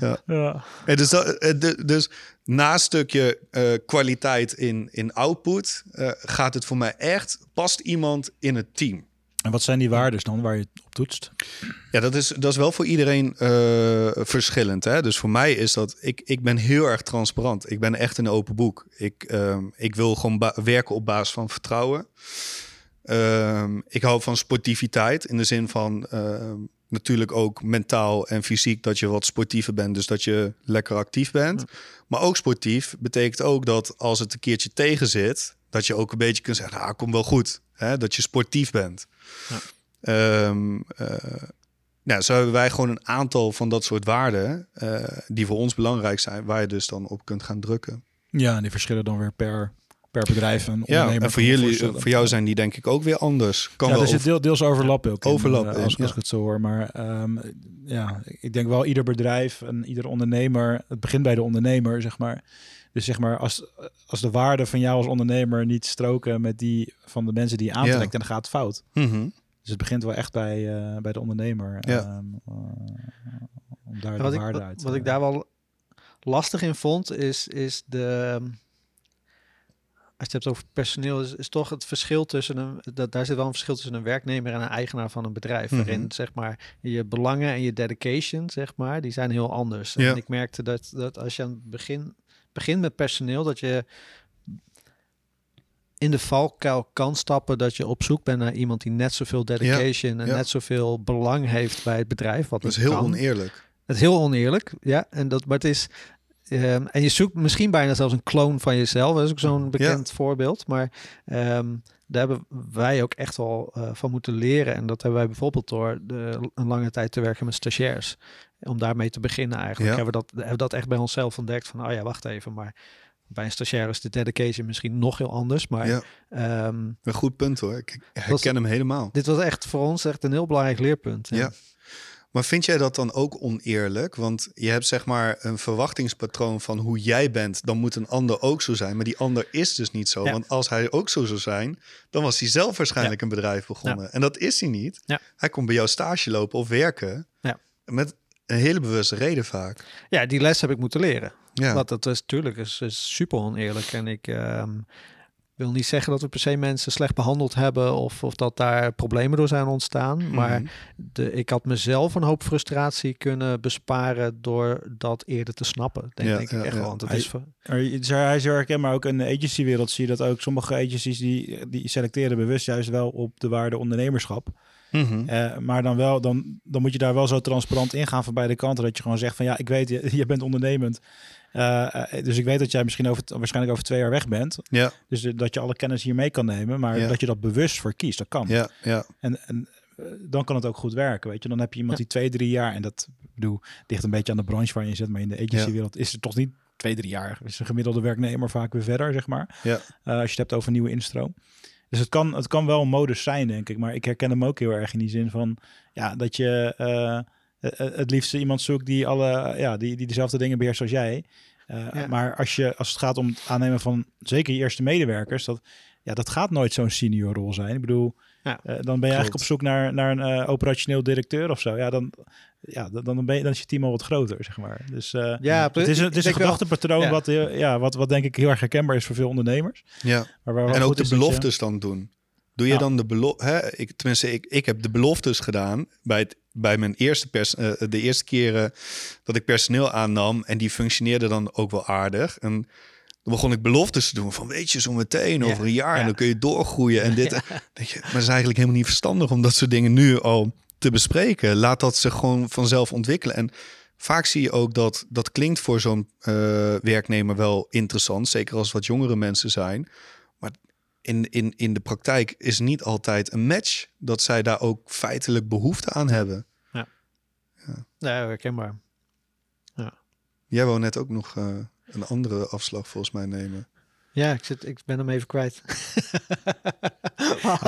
ja. ja. En dus, dat, dus na een stukje uh, kwaliteit in, in output uh, gaat het voor mij echt, past iemand in het team. En wat zijn die waarden dan waar je op toetst? Ja, dat is, dat is wel voor iedereen uh, verschillend. Hè? Dus voor mij is dat, ik, ik ben heel erg transparant. Ik ben echt een open boek. Ik, ik wil gewoon werken op basis van vertrouwen. Um, ik hou van sportiviteit in de zin van uh, natuurlijk ook mentaal en fysiek dat je wat sportiever bent, dus dat je lekker actief bent. Ja. Maar ook sportief betekent ook dat als het een keertje tegen zit, dat je ook een beetje kunt zeggen, ah, kom wel goed. Hè? Dat je sportief bent. Ja. Um, uh, nou, zo hebben wij gewoon een aantal van dat soort waarden uh, die voor ons belangrijk zijn, waar je dus dan op kunt gaan drukken. Ja, en die verschillen dan weer per per bedrijf een Ja, ondernemer. en voor, jullie, voor jou zijn die denk ik ook weer anders. Kan ja, wel er zit deel, deels overlap ook in, Overlap eh, in, als, als ja. ik het zo hoor. Maar ehm, ja, ik denk wel ieder bedrijf en ieder ondernemer, het begint bij de ondernemer, zeg maar. Dus zeg maar, als, als de waarden van jou als ondernemer niet stroken met die van de mensen die je aantrekt, Ja. dan gaat het fout. Mhm. Dus het begint wel echt bij, eh, bij de ondernemer. Ja. ehm, eh, om daar Ja, de wat, ik, waarde wat, uit te wat ik daar wel lastig in vond, is, is de. Als je het hebt over personeel, is, is toch het verschil tussen een. Dat, daar zit wel een verschil tussen een werknemer en een eigenaar van een bedrijf. Mhm. Waarin zeg maar je belangen en je dedication, zeg maar, die zijn heel anders. Ja. En ik merkte dat, dat als je aan het begin begint met personeel, dat je in de valkuil kan stappen dat je op zoek bent naar iemand die net zoveel dedication en ja. net zoveel belang heeft bij het bedrijf. Wat Dat is heel kan. oneerlijk. Het is heel oneerlijk, ja. En dat, maar het is. Ehm, en je zoekt misschien bijna zelfs een kloon van jezelf. Dat is ook zo'n bekend voorbeeld. Maar ehm, daar hebben wij ook echt wel eh, van moeten leren. En dat hebben wij bijvoorbeeld door de, een lange tijd te werken met stagiairs. Om daarmee te beginnen eigenlijk. Ja. Hebben, we dat, hebben dat echt bij onszelf ontdekt. Van, oh ja, wacht even. Maar bij een stagiair is de dedication misschien nog heel anders. Maar Ja, ehm, een goed punt hoor. Ik herken hem helemaal. dit was echt voor ons echt een heel belangrijk leerpunt. Ja. Maar vind jij dat dan ook oneerlijk? Want je hebt zeg maar een verwachtingspatroon van hoe jij bent. Dan moet een ander ook zo zijn. Maar die ander is dus niet zo. Ja. Want als hij ook zo zou zijn, dan was hij zelf waarschijnlijk een bedrijf begonnen. En dat is hij niet. Hij komt bij jou stage lopen of werken. Ja. Met een hele bewuste reden vaak. ja, die les heb ik moeten leren. Ja. Want dat is natuurlijk is, is super oneerlijk. En ik ehm, wil niet zeggen dat we per se mensen slecht behandeld hebben of, of dat daar problemen door zijn ontstaan. Maar Mhm. de, ik had mezelf een hoop frustratie kunnen besparen door dat eerder te snappen. Denk Ja, ik ja, echt ja. wel. Want het Hij- is Maar je- hij is heel herkenbaar, maar ook in de agencywereld zie je dat ook. Sommige agencies die, die selecteren bewust juist wel op de waarde ondernemerschap. Eh, maar dan, wel, dan, dan moet je daar wel zo transparant in gaan van beide kanten. Dat je gewoon zegt van ja, ik weet, je, je bent ondernemend. Eh, eh, dus ik weet dat jij misschien over, waarschijnlijk over twee jaar weg bent. Ja, Dus eh, dat je alle kennis hier mee kan nemen. Maar Ja. dat je dat bewust voor kiest, dat kan. ja, ja. En, en dan kan het ook goed werken. Weet je, dan heb je iemand die twee, drie jaar. En dat bedoel, ligt een beetje aan de branche waar je zit. Maar in de agencywereld is het toch niet twee, drie jaar. Is een gemiddelde werknemer vaak weer verder, zeg maar. Ja. Eh, als je het hebt over nieuwe instroom. Dus het kan, het kan wel een modus zijn, denk ik. Maar ik herken hem ook heel erg in die zin van ja, dat je het liefst iemand zoekt die alle ja, die, die dezelfde dingen beheerst als jij. Eh, Ja. Maar als, je, als het gaat om het aannemen van zeker je eerste medewerkers, dat, ja, dat gaat nooit zo'n senior rol zijn. Ik bedoel, Ja. eh, dan ben je eigenlijk op zoek naar, naar een eh, operationeel directeur of zo. Ja, dan, ja, dan, dan, ben je, dan is je team al wat groter, zeg maar. Dus eh, Ja, het is een, het is een gedachtepatroon ja. wat, ja, wat, wat denk ik heel erg herkenbaar is voor veel ondernemers. ja. Maar waar En ook de beloftes dan doen. Doe je Ja. dan de belofte? Ik, tenminste, ik, ik heb de beloftes gedaan bij, het, bij mijn eerste pers, eh, de eerste keren dat ik personeel aannam. En die functioneerde dan ook wel aardig. En dan begon ik beloftes te doen van weet je, zo meteen Ja. over een jaar. Ja. En dan kun je doorgroeien. En dit. Je, maar het is eigenlijk helemaal niet verstandig om dat soort dingen nu al te bespreken. Laat dat zich gewoon vanzelf ontwikkelen. En vaak zie je ook dat dat klinkt voor zo'n eh, werknemer wel interessant. Zeker als wat jongere mensen zijn. In, in, in de praktijk is niet altijd een match dat zij daar ook feitelijk behoefte aan hebben. Ja, herkenbaar. Jij wou net ook nog eh, een andere afslag volgens mij nemen. Ja, ik, zit, ik ben hem even kwijt.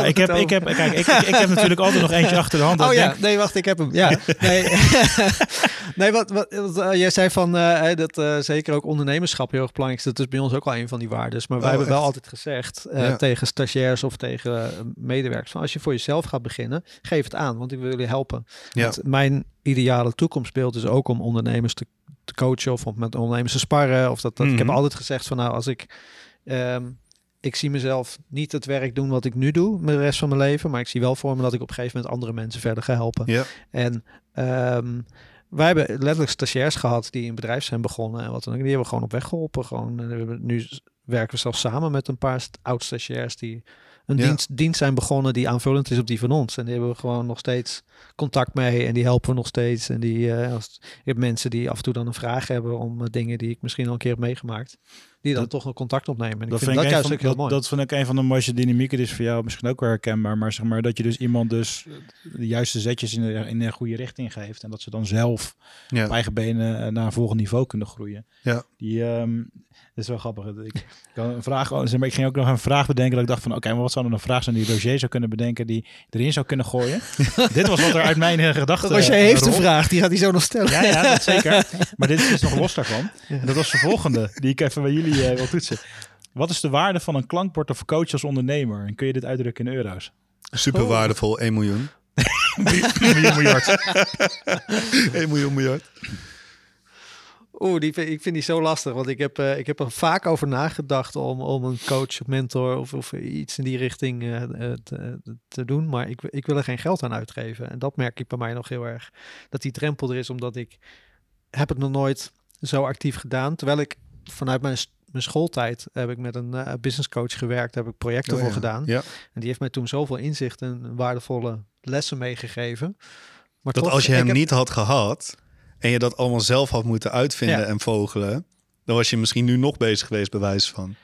Ik, heb, ik, heb, kijk, ik, ik, ik heb natuurlijk altijd nog eentje achter de hand. Oh ja, denk, nee, wacht, ik heb hem. Ja, nee, nee wat, wat, wat, eh, jij zei van eh, dat eh, zeker ook ondernemerschap heel erg belangrijk is. Dat is bij ons ook wel een van die waarden. Maar wij Oh, hebben wel altijd gezegd Ja. tegen stagiairs of tegen medewerkers: van als je voor jezelf gaat beginnen, geef het aan, want ik wil jullie helpen. Ja. Want mijn ideale toekomstbeeld is ook om ondernemers te, te coachen of om met ondernemers te sparren. Of dat, dat. Ik heb Mhm. altijd gezegd van nou, als ik ehm, ik zie mezelf niet het werk doen wat ik nu doe, met de rest van mijn leven. Maar ik zie wel voor me dat ik op een gegeven moment andere mensen verder ga helpen. Ja, En ehm, wij hebben letterlijk stagiairs gehad die in een bedrijf zijn begonnen. En wat dan ook. Die hebben we gewoon op weg geholpen. Gewoon, en nu werken we zelfs samen met een paar st- oud-stagiairs die een Ja. dienst, dienst zijn begonnen die aanvullend is op die van ons. En die hebben we gewoon nog steeds contact mee en die helpen we nog steeds. En die, eh, als, ik heb mensen die af en toe dan een vraag hebben om eh, dingen die ik misschien al een keer heb meegemaakt. Die dan Dat- toch een contact opnemen. En ik Dat vind vind, dat ik juist van, ook heel dat, mooi. dat vind ik een van de mooiste dynamieken. Is voor jou misschien ook wel herkenbaar. Maar zeg maar dat je dus iemand dus de juiste zetjes in de, in de goede richting geeft. En dat ze dan zelf Ja. op eigen benen eh, naar een volgend niveau kunnen groeien. Ja. Die, ehm, dat is wel grappig. Ik, ik, had een vraag, oh, zeg maar, ik ging ook nog een vraag bedenken. Dat ik dacht van oké, maar wat zou dan een vraag zijn die Roger zou kunnen bedenken. Die erin zou kunnen gooien. Dit was wat er uit mijn eh, gedachten Roger eh, heeft een vraag, die gaat hij zo nog stellen. Ja, ja, dat zeker. Maar dit is dus nog los daarvan. En dat was de volgende, die ik even bij jullie eh, wil toetsen. Wat is de waarde van een klankbord of coach als ondernemer? En kun je dit uitdrukken in euro's? Super waardevol, 1 miljoen. Miljoen miljard. 1 miljoen miljard. Oeh, die, vind- ik vind die zo lastig. Want ik heb, eh, ik heb er vaak over nagedacht om, om een coach of mentor of, of iets in die richting eh, te, te doen. Maar ik, ik wil er geen geld aan uitgeven. En dat merk ik bij mij nog heel erg. Dat die drempel er is, omdat ik heb het nog nooit zo actief gedaan. Terwijl ik vanuit mijn, mijn schooltijd heb ik met een eh, business coach gewerkt. Heb ik projecten Oh, voor ja. gedaan. Ja. En die heeft mij toen zoveel inzicht en waardevolle lessen meegegeven. Maar Dat toch, als je hem heb- niet had gehad en je dat allemaal zelf had moeten uitvinden Ja. en vogelen, dan was je misschien nu nog bezig geweest, bij wijze van.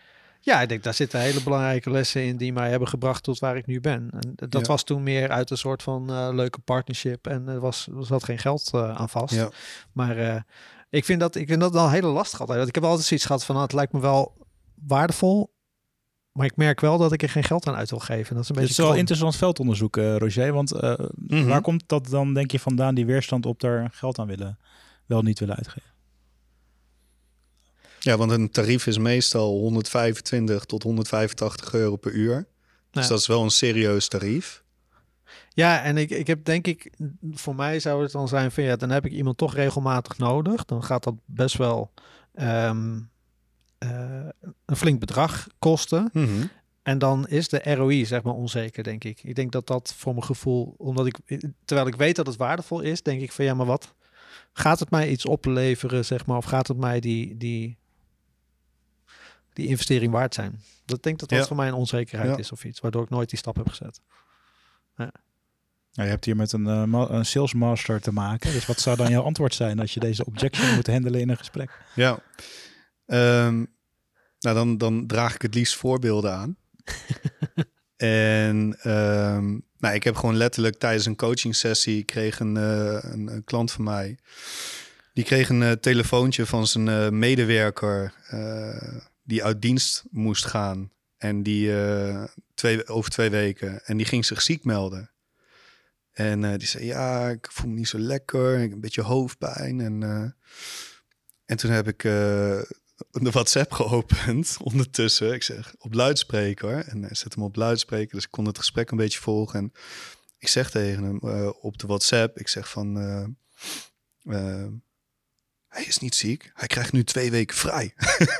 Ja, ik denk daar zitten hele belangrijke lessen in die mij hebben gebracht tot waar ik nu ben. En dat Ja. was toen meer uit een soort van eh, leuke partnership en er was er zat geen geld eh, aan vast. Ja. Maar eh, ik vind dat ik vind dat wel heel lastig altijd. Want ik heb altijd zoiets gehad van, nou, het lijkt me wel waardevol, maar ik merk wel dat ik er geen geld aan uit wil geven. Dat is een Het beetje is wel interessant veldonderzoek, eh, Roger. Want eh, Mhm. waar komt dat dan, denk je, vandaan, die weerstand op daar geld aan willen, wel niet willen uitgeven? Ja, want een tarief is meestal 125 tot 185 euro per uur. Dus Ja. dat is wel een serieus tarief. Ja, en ik, ik heb denk ik, voor mij zou het dan zijn van ja, dan heb ik iemand toch regelmatig nodig. Dan gaat dat best wel ehm, eh, een flink bedrag kosten. Mhm. En dan is de ROI zeg maar onzeker, denk ik. Ik denk dat dat voor mijn gevoel, omdat ik, terwijl ik weet dat het waardevol is, denk ik van ja, maar wat gaat het mij iets opleveren, zeg maar, of gaat het mij die, die, die investering waard zijn? Dat ik denk dat dat Ja. voor mij een onzekerheid Ja. is of iets, waardoor ik nooit die stap heb gezet. Nou, je hebt hier met een, eh, een sales master te maken. Dus wat zou dan jouw antwoord zijn als je deze objection moet handelen in een gesprek? Ja. Ehm, nou, dan, dan draag ik het liefst voorbeelden aan. en ehm, nou, ik heb gewoon letterlijk tijdens een coaching sessie kreeg een, eh, een, een klant van mij. Die kreeg een eh, telefoontje van zijn medewerker die uit dienst moest gaan. En die twee, over twee weken. En die ging zich ziek melden. En eh, die zei, ja, ik voel me niet zo lekker. Ik heb een beetje hoofdpijn. En, eh, en toen heb ik eh, de WhatsApp geopend ondertussen. Ik zeg op luidspreker. En hij zet hem op luidspreker. Dus ik kon het gesprek een beetje volgen. En ik zeg tegen hem op de WhatsApp. Ik zeg van... hij is niet ziek. Hij krijgt nu twee weken vrij.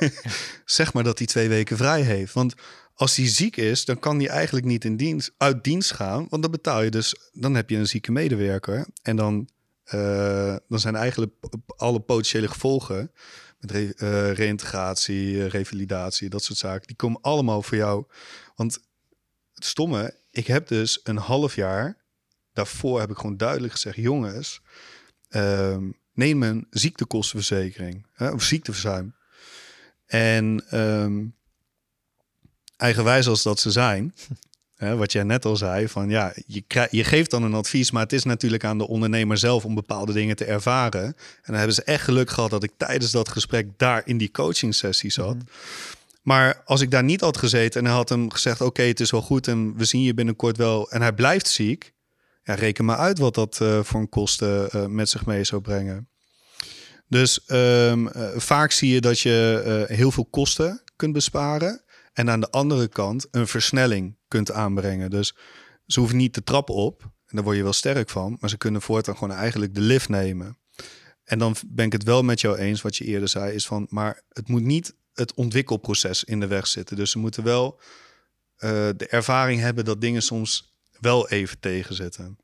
zeg maar dat hij twee weken vrij heeft. Want als hij ziek is, dan kan hij eigenlijk niet in dienst, uit dienst gaan. Want dan betaal je dus, dan heb je een zieke medewerker. En dan, eh, dan zijn eigenlijk alle potentiële gevolgen met re- eh, revalidatie, dat soort zaken, die komen allemaal voor jou. Want het stomme, ik heb dus een half jaar daarvoor heb ik gewoon duidelijk gezegd, jongens, ehm, neem een ziektekostenverzekering of ziekteverzuim. En ehm, eigenwijs als dat ze zijn, hè, wat jij net al zei, van ja, je, krijg, je geeft dan een advies, maar het is natuurlijk aan de ondernemer zelf om bepaalde dingen te ervaren. En dan hebben ze echt geluk gehad dat ik tijdens dat gesprek daar in die coaching sessie zat. Maar als ik daar niet had gezeten en hij had hem gezegd: Oké, het is wel goed en we zien je binnenkort wel. En hij blijft ziek. Ja, reken maar uit wat dat eh, voor een kosten eh, met zich mee zou brengen. Dus ehm, eh, vaak zie je dat je heel veel kosten kunt besparen. En aan de andere kant een versnelling kunt aanbrengen. Dus ze hoeven niet de trap op. En daar word je wel sterk van. Maar ze kunnen voortaan gewoon eigenlijk de lift nemen. En dan ben ik het wel met jou eens, wat je eerder zei, is van, maar het moet niet het ontwikkelproces in de weg zitten. Dus ze moeten wel eh, de ervaring hebben dat dingen soms wel even tegenzitten.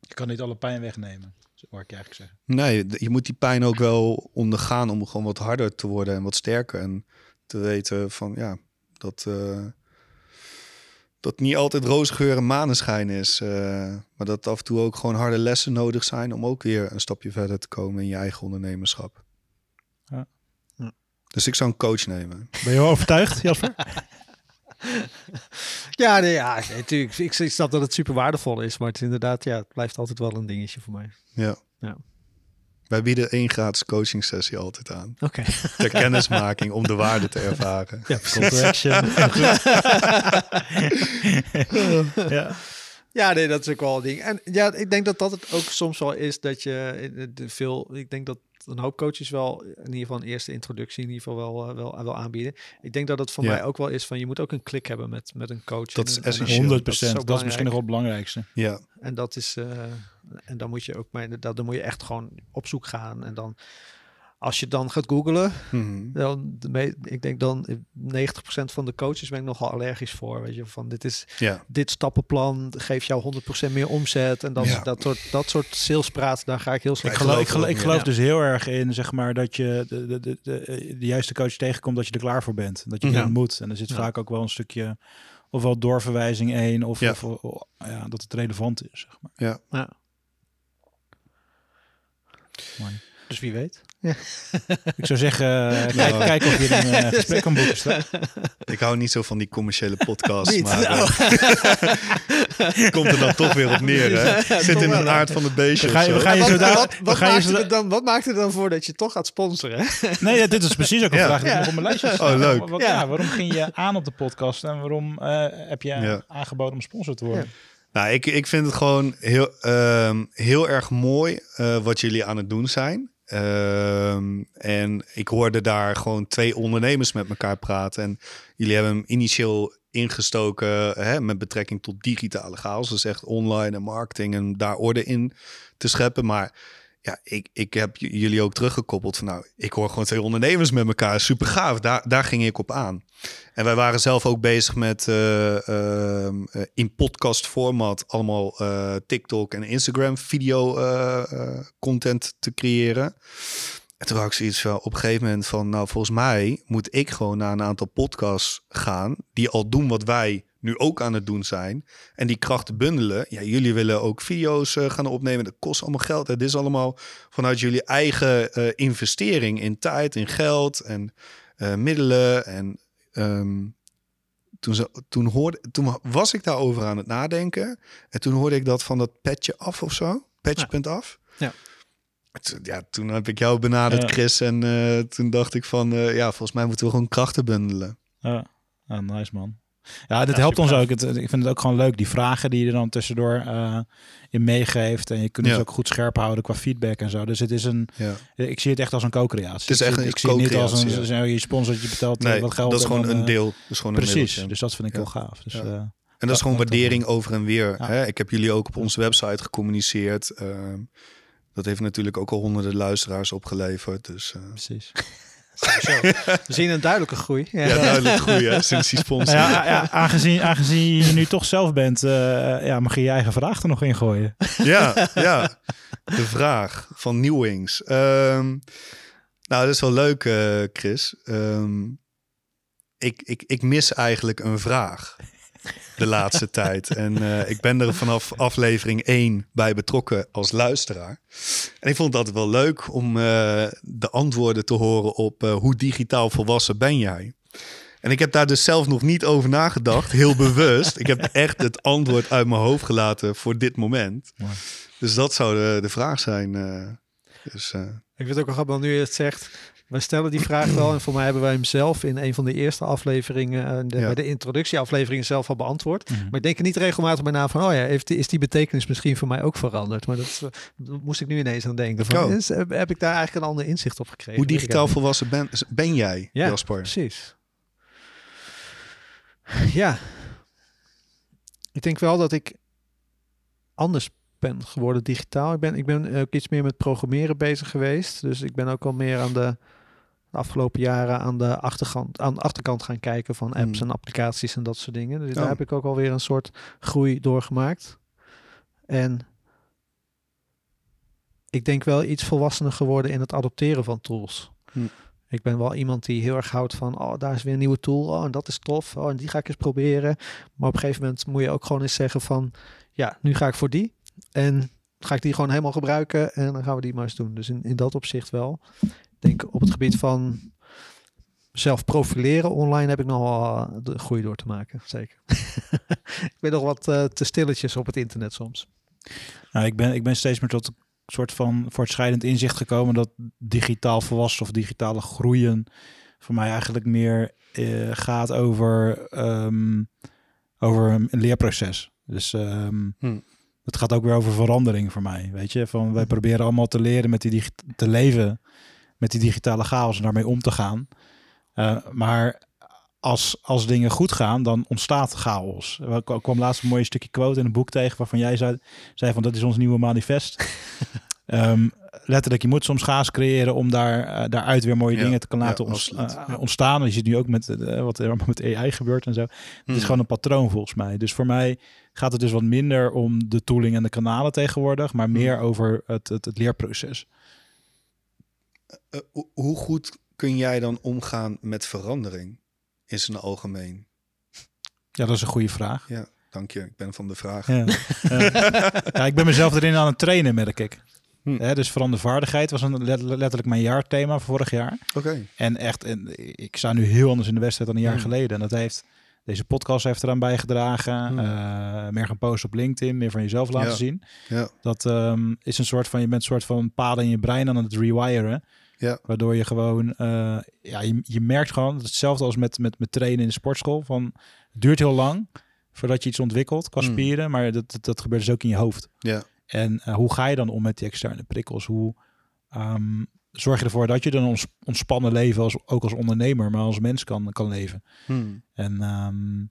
Je kan niet alle pijn wegnemen, zo hoor ik je eigenlijk zeggen. Nee, je moet die pijn ook wel ondergaan om gewoon wat harder te worden en wat sterker. En te weten van ja, dat, eh, dat niet altijd roosgeur en maneschijn is. eh, maar dat af en toe ook gewoon harde lessen nodig zijn om ook weer een stapje verder te komen in je eigen ondernemerschap. Dus ik zou een coach nemen. Ben je wel overtuigd, Jasper? Ja, nee, ja natuurlijk. Ik, ik snap dat het super waardevol is. Maar het is inderdaad, ja, het blijft altijd wel een dingetje voor mij. Ja. Ja. Wij bieden één gratis coaching sessie altijd aan. Oké. Ter kennismaking om de waarde te ervaren. Ja, Call to action. ja. Ja, nee, dat is ook wel een ding. En ja, ik denk dat dat het ook soms wel is dat je eh, veel. Ik denk dat een hoop coaches wel in ieder geval een eerste introductie in ieder geval wel, uh, wel, wel aanbieden. Ik denk dat het voor Ja. mij ook wel is van je moet ook een klik hebben met, met een coach. Dat is En- en- essentieel. 100 zo procent. Dat is misschien nog wel het belangrijkste. Ja, En dat is eh, en dan moet je ook maar inderdaad, dan moet je echt gewoon op zoek gaan. En dan als je dan gaat googlen, Mhm. dan ik denk dan eh, 90% van de coaches ben ik nogal allergisch voor. Weet je, van dit is ja. dit stappenplan geeft jou 100% meer omzet. En dat, Ja. dat, soort, dat soort salespraat, daar ga ik heel Ik slecht geloof, geloof ik geloof, er ik geloof dus heel erg in, zeg maar, dat je de, de, de, de, de juiste coach tegenkomt, dat je er klaar voor bent. Dat je Ja. het moet. En er zit Ja. vaak ook wel een stukje, ofwel doorverwijzing in, of, Ja. of, of- ja, dat het relevant is, zeg maar. Ja. Mooi. Dus wie weet. Ik zou zeggen, eh, kijk, kijk of je een eh, gesprek kan boeken. Ik hou niet zo van die commerciële podcast. Niet? Maar Nou. eh, komt er dan toch weer op neer. Hè? Ja, Zit in hè? aard van het beestje. Zo. we gaan je wat, zo maakt zo het dan, wat maakt er dan voor dat je toch gaat sponsoren? Nee, ja, dit is precies ook een Ja. vraag die Ja. nog op mijn lijstje Oh, leuk. Wat- Ja. ja, waarom ging je aan op de podcast en waarom eh, heb je Ja. aangeboden om sponsor te worden? Nou, ik, ik vind het gewoon heel, ehm, heel erg mooi eh, wat jullie aan het doen zijn. Ehm, en ik hoorde daar gewoon twee ondernemers met elkaar praten. En jullie hebben hem initieel ingestoken hè, met betrekking tot digitale chaos. Dus echt online en marketing en daar orde in te scheppen. Maar ja, ik, ik heb jullie ook teruggekoppeld van nou, ik hoor gewoon twee ondernemers met elkaar. Super gaaf, daar, daar ging ik op aan. En wij waren zelf ook bezig met eh, ehm, eh, in podcast format allemaal eh, TikTok en Instagram video content te creëren. En toen had ik zoiets van op een gegeven moment van, nou volgens mij moet ik gewoon naar een aantal podcasts gaan die al doen wat wij nu ook aan het doen zijn. En die krachten bundelen. Ja, jullie willen ook video's eh, gaan opnemen. Dat kost allemaal geld. Het is allemaal vanuit jullie eigen eh, investering in tijd, in geld en eh, middelen. En ehm, toen, ze, toen, hoorde, toen was ik daarover aan het nadenken. En toen hoorde ik dat van dat petje af of zo. Petje.af. Ja. Toen- Ja, toen heb ik jou benaderd, Ja. Chris. En toen dacht ik van, ja, volgens mij moeten we gewoon krachten bundelen. Ja, ja nice man. Ja, dit Ja, helpt ons ook. Het, ik vind het ook gewoon leuk, die vragen die je er dan tussendoor eh, in meegeeft. En je kunt Ja. het ook goed scherp houden qua feedback en zo. Dus het is een, Ja. ik zie het echt als een co-creatie. Het is echt ik, zie- een ik zie het niet als een, je sponsort, je betelt eh, Nee, wat geld. dat is gewoon dan, een eh, deel. Dat is gewoon een Precies, middeltje. dus dat vind ik heel gaaf. Dus, eh, En dat is gewoon dat waardering over en weer. Ja. Hè? Ik heb jullie ook op onze website gecommuniceerd. Ehm, dat heeft natuurlijk ook al honderden luisteraars opgeleverd. Dus uh, precies. We zien een duidelijke groei. Ja. ja, duidelijk groei hè, sinds die sponsor. Ja, ja, aangezien, aangezien je nu toch zelf bent, eh, ja, mag je je eigen vraag er nog in gooien. ja, ja. De vraag van Newings. Ehm, nou, dat is wel leuk, eh, Chris. Ehm, ik, ik, ik mis eigenlijk een vraag de laatste tijd. En eh, ik ben er vanaf aflevering 1 bij betrokken als luisteraar. En ik vond het altijd wel leuk om eh, de antwoorden te horen op eh, hoe digitaal volwassen ben jij? En ik heb daar dus zelf nog niet over nagedacht, heel bewust. Ik heb echt het antwoord uit mijn hoofd gelaten voor dit moment. Mooi. Dus dat zou de, de vraag zijn. eh. dus, eh, Ik vind het ook wel grappig, want nu je het zegt. Wij stellen die vraag wel. En voor mij hebben wij hem zelf in een van de eerste afleveringen, eh, de, Ja. bij de introductieafleveringen zelf al beantwoord. Mhm. Maar ik denk er niet regelmatig bij na van, oh ja, heeft, is die betekenis misschien voor mij ook veranderd? Maar dat, moest ik nu ineens aan denken. Van, Oh. is- heb, ik daar eigenlijk een ander inzicht op gekregen? hoe digitaal volwassen ben, ben jij, Ja. Jasper? Precies. Ja. Ik denk wel dat ik anders ben geworden digitaal. Ik ben, ik ben ook iets meer met programmeren bezig geweest. Dus ik ben ook al meer aan de, de afgelopen jaren aan de, achterkant, aan de achterkant gaan kijken van apps Hmm. en applicaties en dat soort dingen. Dus Oh. daar heb ik ook alweer een soort groei doorgemaakt. En ik denk wel iets volwassener geworden in het adopteren van tools. Hmm. Ik ben wel iemand die heel erg houdt van, oh, daar is weer een nieuwe tool, oh, en dat is tof, oh, en die ga ik eens proberen. Maar op een gegeven moment moet je ook gewoon eens zeggen van, ja, nu ga ik voor die. En ga ik die gewoon helemaal gebruiken en dan gaan we die maar eens doen. Dus in, in dat opzicht wel. Denk op het gebied van zelf profileren online heb ik nog wel eh, de groei door te maken. Zeker. ik ben nog wat eh, te stilletjes op het internet soms. Nou, ik, ben, ik ben steeds meer tot een soort van voortschrijdend inzicht gekomen dat digitaal volwassen of digitale groeien voor mij eigenlijk meer eh, gaat over, ehm, over een leerproces. Dus ehm, Hm. het gaat ook weer over verandering voor mij. Weet je, van wij proberen allemaal te leren met die te leven met die digitale chaos en daarmee om te gaan. Eh, maar als, als dingen goed gaan, dan ontstaat chaos. Er kwam- laatst een mooi stukje quote in een boek tegen waarvan jij zei, zei van dat is ons nieuwe manifest. Ehm, letterlijk, je moet soms chaos creëren om daar, eh, daaruit weer mooie Ja, dingen te kunnen ja, laten ons- eh, ontstaan. Je ziet nu ook met wat er met AI gebeurt en zo. Het is Hmm. gewoon een patroon volgens mij. Dus voor mij gaat het dus wat minder om de tooling en de kanalen tegenwoordig, maar meer over het, het, het leerproces. Eh, ho- hoe goed kun jij dan omgaan met verandering in zijn algemeen? Ja, dat is een goede vraag. Ja, dank je. Ik ben van de vraag. Ja. Ja. Ik ben mezelf erin aan het trainen, merk ik. Hm. Hè, dus verandervaardigheid was een, let- letterlijk mijn jaarthema vorig jaar. Oké. En echt, en ik sta nu heel anders in de wedstrijd dan een jaar Hmm. geleden. En dat heeft, deze podcast heeft eraan bijgedragen. Hmm. Eh, meer gaan posten op LinkedIn, meer van jezelf laten Ja. zien. Ja. Dat ehm, is een soort van, je bent een soort van paden in je brein aan het rewiren. Ja. Waardoor je gewoon, eh, ja, je, je merkt gewoon, hetzelfde als met, met, met trainen in de sportschool. Van, het duurt heel lang voordat je iets ontwikkelt qua Hmm. spieren. Maar dat, dat, dat gebeurt dus ook in je hoofd. Ja. En eh, hoe ga je dan om met die externe prikkels? Hoe ehm, zorg je ervoor dat je dan ons, ontspannen leven, als, ook als ondernemer, maar als mens kan, kan leven? Hmm. En ehm,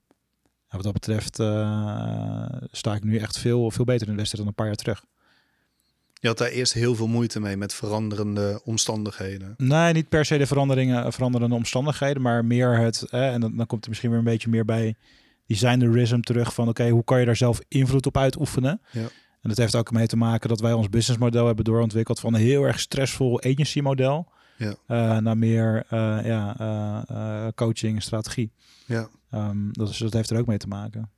wat dat betreft eh, sta ik nu echt veel, veel beter in de wedstrijd dan een paar jaar terug. Je had daar eerst heel veel moeite mee met veranderende omstandigheden. Nee, niet per se de veranderingen, veranderende omstandigheden, maar meer het, eh, en dan, dan komt er misschien weer een beetje meer bij designerism terug van oké, hoe kan je daar zelf invloed op uitoefenen? Ja. En dat heeft ook mee te maken dat wij ons businessmodel hebben doorontwikkeld van een heel erg stressvol agency model Ja. eh, naar meer eh, ja, eh, coaching en strategie. Ja. Ehm, dat, is, dat heeft er ook mee te maken.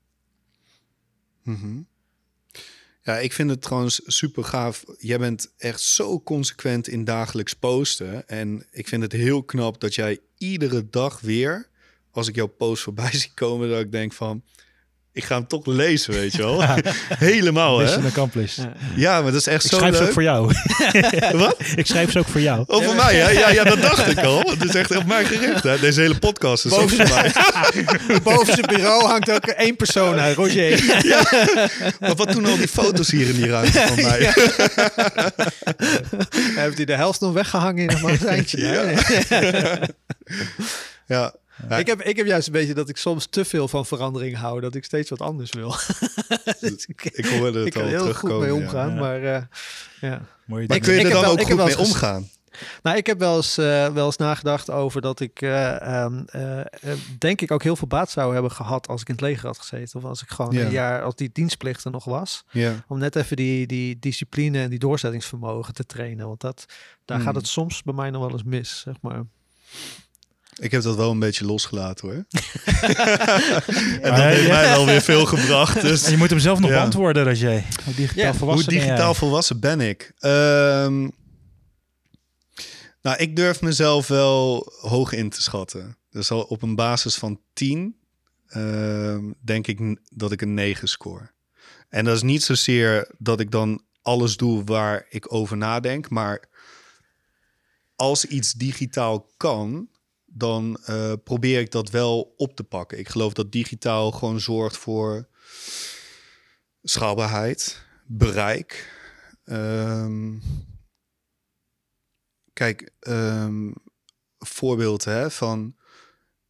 Mhm. Ja, ik vind het trouwens super gaaf. Jij bent echt zo consequent in dagelijks posten. En ik vind het heel knap dat jij iedere dag weer, als ik jouw post voorbij zie komen, dat ik denk van, ik ga hem toch lezen, weet je wel. Helemaal, Mission hè? accomplished. Ja. Ja, maar dat is echt Ik zo schrijf ze ook voor jou. Wat? ik schrijf ze ook voor jou. Oh, voor mij, hè? Ja, ja, dat dacht ik al. Het is echt op mij gericht, hè? Deze hele podcast is voor mij. Boven zijn bureau hangt ook één persoon uit, Roger. Maar wat doen al die foto's hier in die ruimte van mij? Heeft hij de helft nog weggehangen in een magazijntje? Ja. Ja. Ja. Ik, heb, ik heb juist een beetje dat ik soms te veel van verandering hou. Dat ik steeds wat anders wil. Dus ik, Ik hoorde het ik al er heel goed mee omgaan. Ja. Maar eh, ja. Mooi Maar Ik- kun je er dan wel- ook goed mee omgaan? Nou, ik heb wel eens, eh, wel eens nagedacht over dat ik, eh, ehm, eh, eh, denk ik, ook heel veel baat zou hebben gehad als ik in het leger had gezeten. Of als ik gewoon Ja. een jaar, als die dienstplicht er nog was. Ja. Om net even die, die discipline en die doorzettingsvermogen te trainen. Want dat, daar Hmm. gaat het soms bij mij nog wel eens mis, zeg maar. Ik heb dat wel een beetje losgelaten hoor. en dat heeft mij wel weer veel gebracht. Dus En je moet hem zelf nog Ja. beantwoorden, Roger. Hoe digitaal Ja, hoe volwassen ben digitaal volwassen ben ik? Ehm, nou, ik durf mezelf wel hoog in te schatten. Dus al op een basis van 10 ehm, denk ik dat ik een 9 score. En dat is niet zozeer dat ik dan alles doe waar ik over nadenk, maar als iets digitaal kan, dan eh, probeer ik dat wel op te pakken. Ik geloof dat digitaal gewoon zorgt voor schaalbaarheid, bereik. Ehm, kijk, ehm, voorbeeld hè, van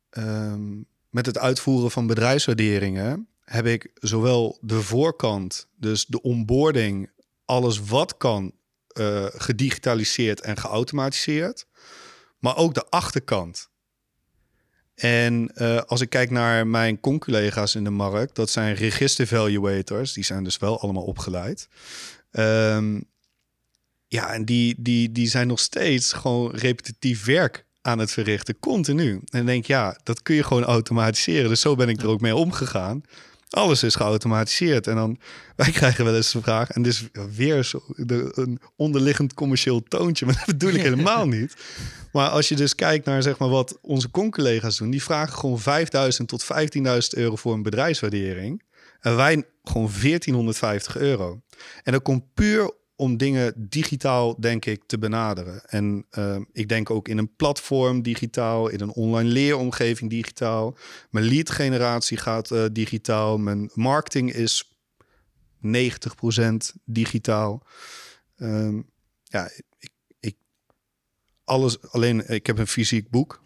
ehm, met het uitvoeren van bedrijfswaarderingen heb ik zowel de voorkant, dus de onboarding, alles wat kan, eh, gedigitaliseerd en geautomatiseerd, maar ook de achterkant. En eh, als ik kijk naar mijn conculega's in de markt, dat zijn register valuators, die zijn dus wel allemaal opgeleid. Ehm, ja, en die, die, die zijn nog steeds gewoon repetitief werk aan het verrichten, continu. En denk ja, dat kun je gewoon automatiseren. Dus zo ben ik er ook mee omgegaan. Alles is geautomatiseerd. En dan, wij krijgen wel eens de vraag, en dit is weer zo, de, een onderliggend commercieel toontje, maar dat bedoel ik helemaal niet. Maar als je dus kijkt naar zeg maar, wat onze con-collega's doen, die vragen gewoon 5000 tot 15.000 euro voor een bedrijfswaardering. En wij gewoon 1450 euro. En dat komt puur om dingen digitaal, denk ik, te benaderen. En uh, ik denk ook in een platform digitaal, in een online leeromgeving digitaal. Mijn lead generatie gaat uh, digitaal. Mijn marketing is 90% digitaal. Um, ja, ik, ik, alles alleen. Ik heb een fysiek boek.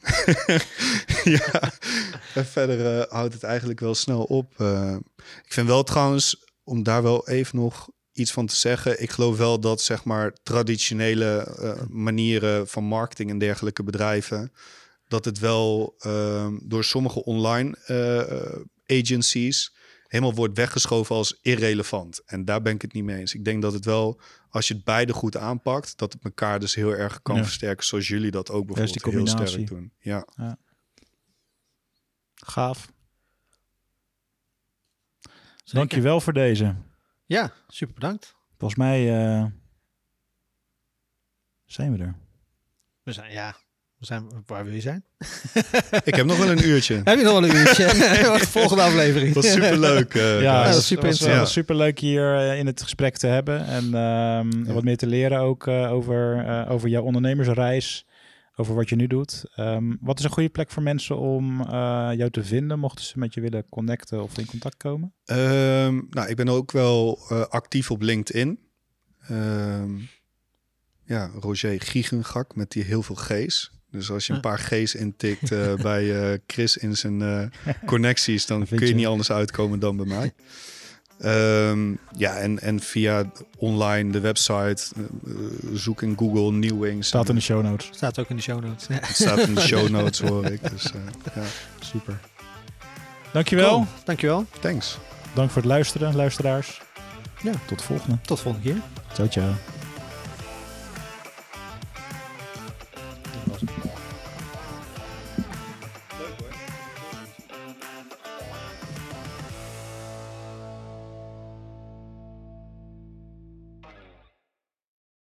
ja, en verder uh, houdt het eigenlijk wel snel op. Uh, ik vind wel trouwens, om daar wel even nog iets van te zeggen. Ik geloof wel dat zeg maar traditionele uh, manieren van marketing en dergelijke bedrijven, dat het wel uh, door sommige online uh, agencies helemaal wordt weggeschoven als irrelevant. En daar ben ik het niet mee eens. Ik denk dat het wel, als je het beide goed aanpakt, dat het elkaar dus heel erg kan ja. versterken, zoals jullie dat ook bijvoorbeeld heel sterk doen. Ja. ja. Gaaf. Dankjewel voor deze. Ja, super bedankt. Volgens mij uh, zijn we er. We zijn, ja, we zijn waar wil je zijn? Ik heb nog wel een uurtje. heb je nog wel een uurtje? Volgende aflevering. Dat was superleuk. Uh, ja, dat was super was, ja. superleuk hier uh, in het gesprek te hebben. En um, ja. wat meer te leren ook uh, over, over jouw ondernemersreis. Over wat je nu doet. Um, wat is een goede plek voor mensen om jou te vinden, mochten ze met je willen connecten of in contact komen? Um, nou, ik ben ook wel actief op LinkedIn. Um, ja, Roger Giegengak met die heel veel G's. Dus als je een paar G's intikt uh, bij uh, Chris in zijn uh, connecties, dan kun je, je niet anders uitkomen dan bij mij. Um, ja, en, en via online de website, zoek in Google New Wings. Staat in de show notes. Staat ook in de show notes. Het staat in de show notes hoor ik. Dus, ja. Super. Dankjewel. Cool. Dankjewel. Thanks. Dank voor het luisteren, luisteraars. Ja. Tot de volgende. Tot de volgende keer. Ciao, ciao.